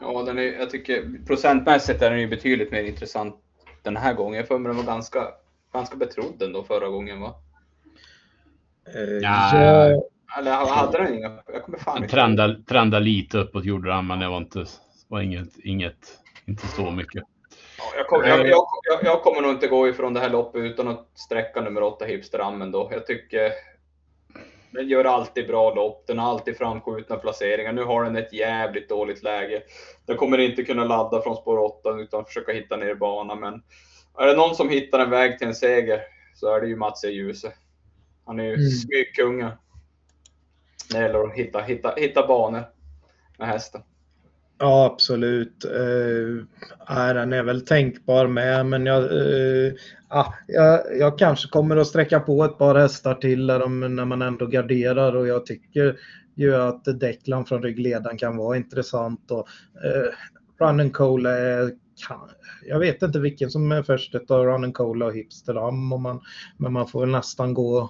Ja, den är, jag tycker procentmässigt är den ju betydligt mer intressant den här gången. Jag får mig den var ganska ganska betrodd ändå förra gången va? Uh, ja. Jag... Eller hade den inga? Jag kommer fan inte trenda, trenda lite uppåt gjorde den, men det var inte, var inget, inget, inte så mycket. Ja, jag, kom, jag, jag, jag, kommer nog inte gå ifrån det här loppet utan att sträcka nummer åtta Hipsterammen då. Jag tycker den gör alltid bra lopp. Den har alltid framskjutna placeringar. Nu har den ett jävligt dåligt läge. Den kommer inte kunna ladda från spår 8 utan försöka hitta ner banan. Men är det någon som hittar en väg till en seger så är det ju Mats E. Djuse. Han är ju mm. smygkungen. När det gäller att hitta, hitta, hitta banor med hästen. Ja, absolut. Eh, den är väl tänkbar med, men jag, eh, ah, jag, jag, kanske kommer att sträcka på ett par hästar till där de, när man ändå garderar och jag tycker ju att Declan från ryggledaren kan vara intressant. Och, eh, Run and Cola är jag vet inte vilken som är först av Run and Cola och Hipsterham, man, men man får väl nästan gå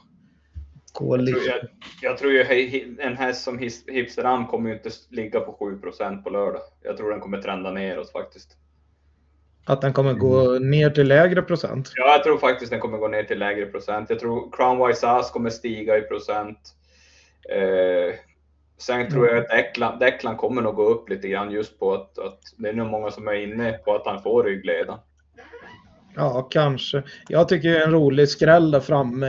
jag, tror, jag, jag tror ju en häst som Hipsteram kommer ju inte ligga på 7% på lördag. Jag tror den kommer trenda neråt faktiskt. Att den kommer gå ner till lägre procent? Ja, jag tror faktiskt den kommer gå ner till lägre procent. Jag tror Crown Wise Ass kommer stiga i procent. Eh, sen tror jag att Declan, Declan kommer nog gå upp lite grann just på att, att det är nog många som är inne på att han får ryggleda. Ja, kanske. Jag tycker en rolig skräll där framme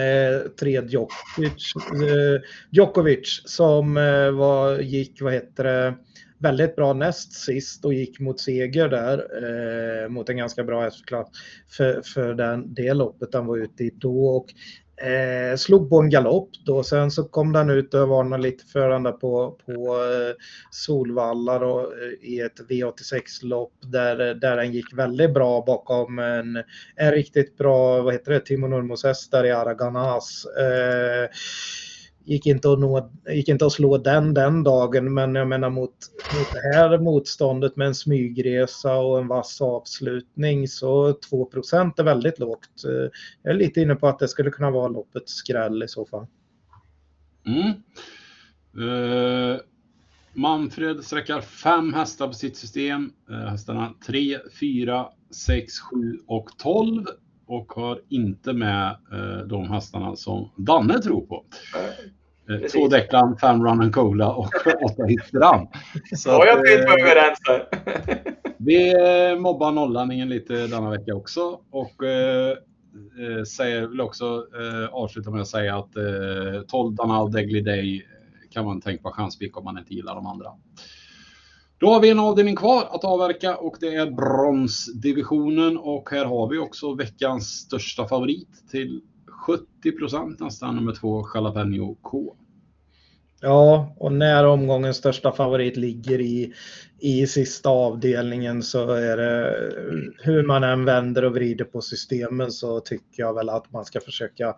tre Djokovic, eh, Djokovic som eh, var, gick, vad heter det, väldigt bra näst sist och gick mot seger där eh, mot en ganska bra hästklass för, för den, det loppet han var ute i då. Och Eh, slog på en galopp då. Sen så kom den ut och varnade lite för den där på, på eh, Solvalla då, eh, i ett V86-lopp där, eh, där den gick väldigt bra bakom en, en riktigt bra, vad heter det, Timo Nurmos häst där i Araganas. Eh, gick inte att, nå, gick inte att slå den den dagen, men jag menar mot, mot det här motståndet med en smygresa och en vass avslutning så 2 är väldigt lågt. Jag är lite inne på att det skulle kunna vara loppets skräll i så fall. Mm. Uh, Manfred sträcker fem hästar på sitt system. Uh, hästarna 3, 4, 6, 7 och 12 och har inte med eh, de hästarna som Danne tror på. Eh, två Declan, fem Run and Cola och åtta Hitteram. Så ja, jag vet vad överens här. vi mobbar nolllandningen lite denna vecka också och eh, eh, säger, vill också eh, avsluta med att säga att eh, 12 Danal Degly Day kan man tänka på chanspik om man inte gillar de andra. Då har vi en avdelning kvar att avverka och det är bronsdivisionen och här har vi också veckans största favorit till 70 procent nästan, nummer två Jalapeno K. Ja, och när omgångens största favorit ligger i, i sista avdelningen så är det hur man än vänder och vrider på systemen så tycker jag väl att man ska försöka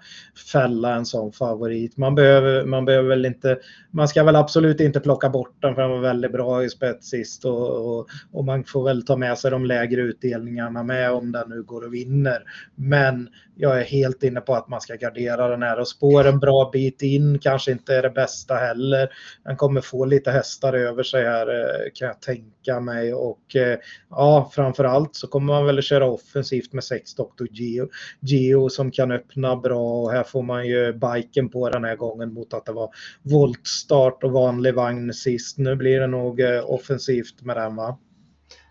fälla en sån favorit. Man behöver, man behöver väl inte, man ska väl absolut inte plocka bort den för den var väldigt bra i spets sist och, och, och, man får väl ta med sig de lägre utdelningarna med om den nu går och vinner. Men jag är helt inne på att man ska gardera den här och spår en bra bit in kanske inte är det bästa heller. Den kommer få lite hästar över sig här eh, kan jag tänka mig och eh, ja, framförallt så kommer man väl köra offensivt med sex Dr. Geo, Geo som kan öppna bra och här får man ju biken på den här gången mot att det var voltstart och vanlig vagn sist. Nu blir det nog eh, offensivt med den va?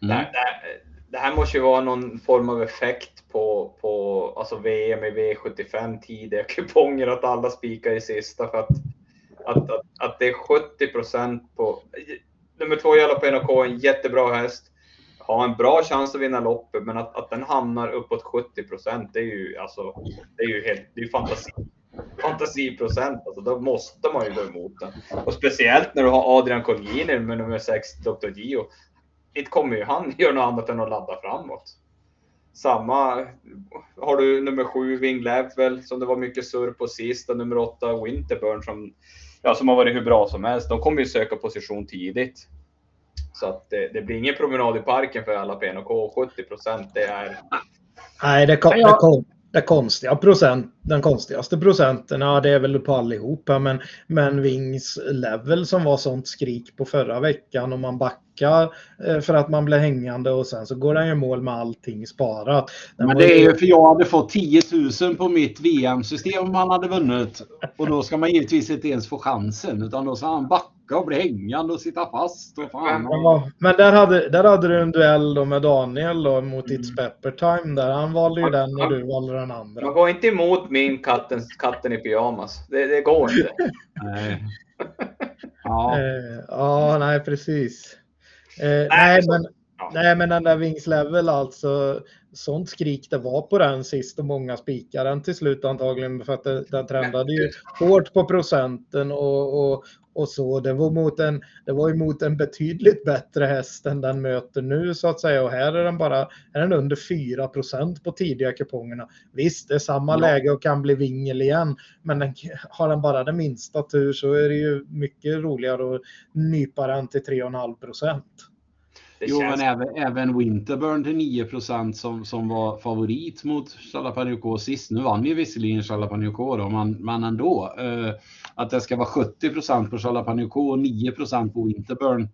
Mm. Det, det, det, här måste ju vara någon form av effekt på, på alltså VM i V75 tidiga kuponger att alla spikar i sista för att att, att, att det är 70 procent på... Nummer två Jalapeno K, en jättebra häst. Har en bra chans att vinna loppet, men att, att den hamnar uppåt 70 procent, det är ju alltså, det är ju helt, det är fantasi. Fantasiprocent, alltså då måste man ju gå emot den. Och speciellt när du har Adrian Colgjini med nummer 6, Dr. Gio. Inte kommer ju han göra något annat än att ladda framåt. Samma har du nummer 7, Wing Level, som det var mycket surr på sist, och nummer 8, Winterburn, som ja, som har varit hur bra som helst. De kommer ju söka position tidigt. Så att det, det blir ingen promenad i parken för alla PNK. 70 procent, det är... Nej, det, kom, det, kom, det konstiga procent, den konstigaste procenten, ja, det är väl på allihopa, men, men Wings level som var sånt skrik på förra veckan och man backar eh, för att man blir hängande och sen så går den ju mål med allting sparat. Den men det är ju för jag hade fått 10 000 på mitt VM-system om han hade vunnit och då ska man givetvis inte ens få chansen utan då ska han backa backa och bli hängande och sitta fast. Och fan. Ja, men där hade, där hade du en duell då med Daniel då, mot mm. It's Pepper Time där. Han valde ju den och du valde den andra. Man går inte emot min katten, katten i pyjamas. Det, det går inte. nej. Ja. Eh, ja, nej precis. Eh, nej, nej, men, ja. nej, men den där Wings Level alltså sånt skrik det var på den sist och många spikar den till slut antagligen för att det, den trendade ju hårt på procenten och, och, och så. Det var, mot en, det var emot en betydligt bättre häst än den möter nu så att säga. Och här är den bara är den under 4% på tidiga kupongerna. Visst, det är samma ja. läge och kan bli vingel igen. Men den, har den bara den minsta tur så är det ju mycket roligare att nypa den till 3,5 procent. jo, men även, även Winterburn till 9 som, som var favorit mot Chalapanjoko sist. Nu vann ju visserligen Chalapanjoko då, men, men ändå. Eh, att det ska vara 70% på Chalapanjoko och 9% på Winterburn.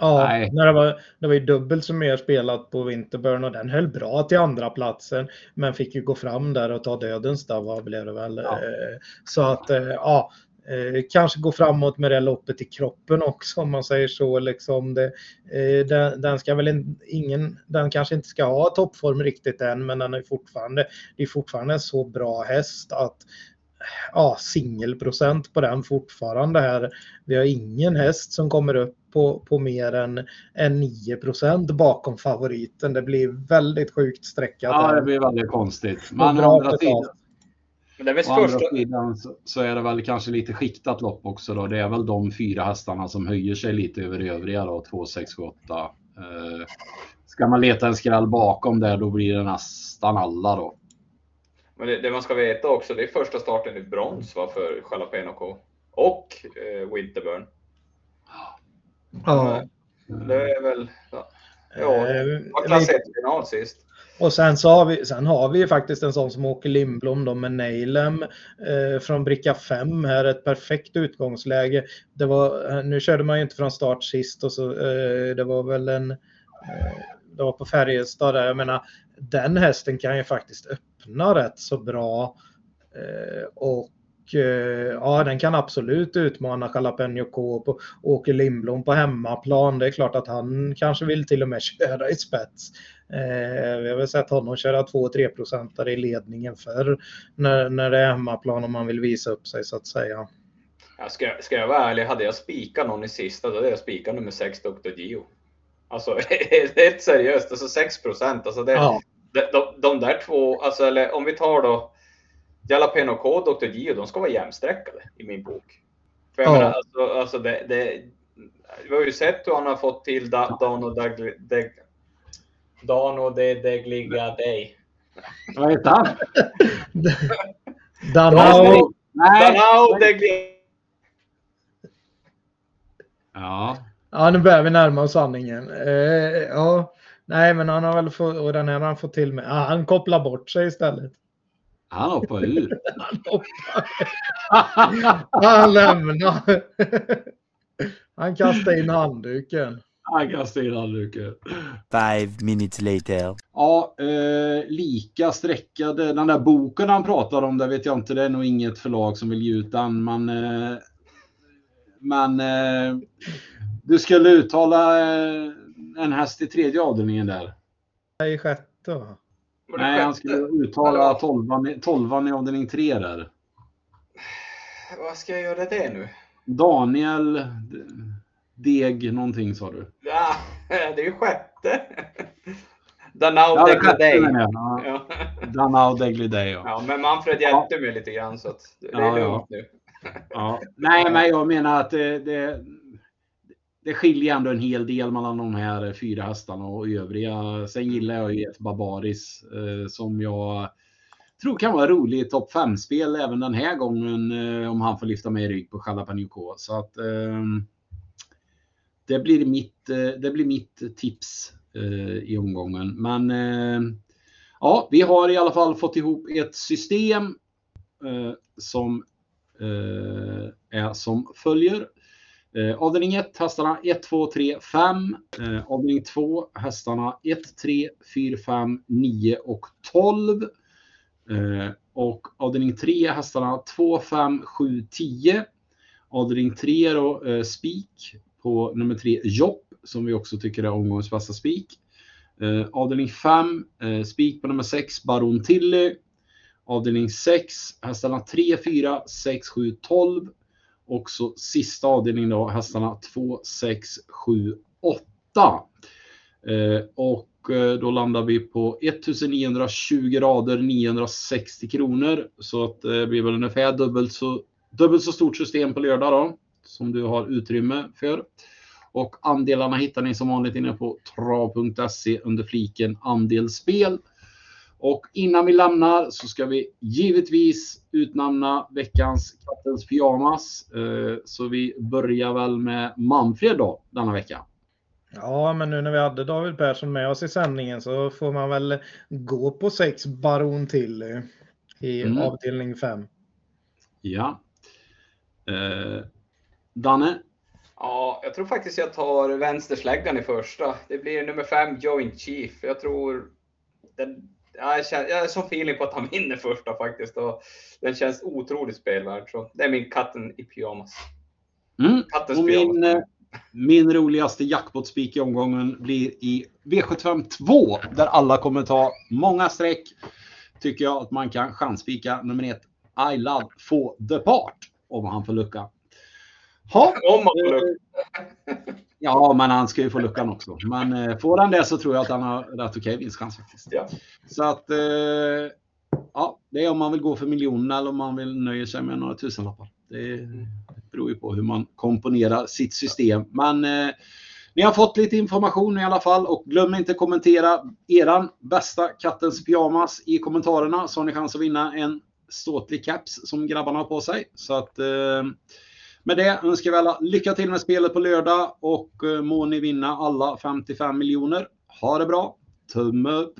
Ja, Nej. När det, var, det var ju dubbelt så mer spelat på Winterburn och den höll bra till andra platsen men fick ju gå fram där och ta dödens där vad blev det väl. Ja. Eh, så att eh, ja, Eh, kanske gå framåt med det loppet i kroppen också om man säger så. Liksom det, den, den, ska väl ingen, den kanske inte ska ha toppform riktigt än men den är fortfarande, det är fortfarande en så bra häst att ja, singelprocent på den fortfarande här. Vi har ingen häst som kommer upp på, på mer än, än 9% bakom favoriten. Det blir väldigt sjukt streckat. Ja, det blir väldigt konstigt. Men å andra sidan, men det är väl Å första... andra sidan så, så, är det väl kanske lite skiktat lopp också då. Det är väl de fyra hästarna som höjer sig lite över övriga då, 2, 6, 7, 8. Eh, ska man leta en skräll bakom där då blir det nästan alla då. Men det, det, man ska veta också, det är första starten i brons va, för Jalapeno K. Och eh, Winterburn. Ja. Det är väl... Ja, ja eh, klass 1-final sist. Och sen, så har vi, sen har vi ju faktiskt en sån som Åke Lindblom då med Neilem eh, från bricka 5 här, ett perfekt utgångsläge. Det var, eh, nu körde man ju inte från start sist och så, eh, det var väl en, eh, det var på Färjestad där, jag menar den hästen kan ju faktiskt öppna rätt så bra. Eh, och eh, ja, den kan absolut utmana Jalapeno K på Åke Lindblom på hemmaplan. Det är klart att han kanske vill till och med köra i spets. Eh, vi har väl sett honom köra 2-3 procentare i ledningen för när, när det är hemmaplan och man vill visa upp sig så att säga. Ja, ska, ska jag vara ärlig, hade jag spikat någon i sista, då hade jag spikat nummer 6, Dr. Gio. Alltså helt seriöst, alltså 6 procent. Alltså det, ja. de, de, de, där två, alltså, eller om vi tar då Jalapeno K och Dr. Gio, de ska vara jämsträckade i min bok. För jag ja. menar, alltså, alltså det, det, vi har ju sett hur han har fått till Dan och Dag, Dag, Dano de Degliga Day. Vad heter han? Danao. Danao Degliga. Ja. Ja, nu börjar vi närma oss sanningen. Eh, ja, nej, men han har väl fått, och den här har han fått till med. Ah, han kopplar bort sig istället. Han hoppar ur. han hoppar. han lämnar. han kastar in handduken. Han kastar in handduken. Five minutes later. Ja, eh, lika streckade. Den där boken han pratar om, det vet jag inte. Det är nog inget förlag som vill ge ut den. Men, eh, men eh, du skulle uttala eh, en häst i tredje avdelningen där. I sjätte Nej, han skulle uttala tolvan, tolvan i avdelning tre där. Vad ska jag göra det nu? Daniel Deg någonting sa du? Ja, det är ju sjätte. Danau ja, Degliday. Ja. Danau Degliday, ja. ja. Men Manfred hjälpte ja. mig lite grann så att det är ja, lugnt nu. Ja. Nej, men jag menar att det, det, det skiljer ändå en hel del mellan de här fyra hästarna och övriga. Sen gillar jag ju ett Barbaris eh, som jag tror kan vara roligt i topp 5-spel även den här gången eh, om han får lyfta med i rygg på Chalapanjuko. Så att eh, det blir mitt, eh, det blir mitt tips eh, i omgången. Men eh, ja, vi har i alla fall fått ihop ett system eh, som eh, är som följer. Eh, avdelning 1 hästarna 1, 2, 3, 5. Avdelning 2 hästarna 1, 3, 4, 5, 9 och 12. Eh, och avdelning 3 hästarna 2, 5, 7, 10. Avdelning 3 då eh, spik på nummer 3, Jopp som vi också tycker är omgångens bästa spik. Eh, avdelning 5, eh, spik på nummer 6 Baron Tilly. Avdelning 6, hästarna 3, 4, 6, 7, 12. Och så sista avdelningen då, hästarna 2, 6, 7, 8. Och eh, då landar vi på 1920 rader 960 kronor. Så att eh, det blir väl ungefär dubbelt så, dubbelt så stort system på lördag då. som du har utrymme för. Och andelarna hittar ni som vanligt inne på trav.se under fliken andelsspel. Och innan vi lämnar så ska vi givetvis utnämna veckans Kattens Pyjamas. Eh, så vi börjar väl med Manfred då, denna vecka. Ja, men nu när vi hade David Persson med oss i sändningen så får man väl gå på sex baron till i mm. avdelning 5. Ja. Eh, Danne? Ja, jag tror faktiskt jag tar vänstersläggan i första. Det blir nummer 5, Joint Chief. Jag tror den jag, känner, jag är så feeling på att han vinner första faktiskt. Och den känns otroligt spelvärd. Så det är min katten i pyjamas. Mm. Kattens och pyjamas. Min, eh, min roligaste jackpot-spik i omgången blir i V75 2. Där alla kommer ta många streck. Tycker jag att man kan chanspika nummer ett. I love for the part. Om han får lucka. Ha. Om han får lucka. Ja, men han ska ju få luckan också. Men eh, får han det så tror jag att han har rätt okej vinstchans faktiskt. Ja. Så att eh, ja, det är om man vill gå för miljonerna eller om man vill nöja sig med några tusenlappar. Det beror ju på hur man komponerar sitt system. Men eh, ni har fått lite information i alla fall och glöm inte kommentera eran bästa kattens pyjamas i kommentarerna så har ni chans att vinna en ståtlig caps som grabbarna har på sig. Så att eh, med det önskar vi alla lycka till med spelet på lördag och eh, må ni vinna alla 55 miljoner. Ha det bra! Tumme upp!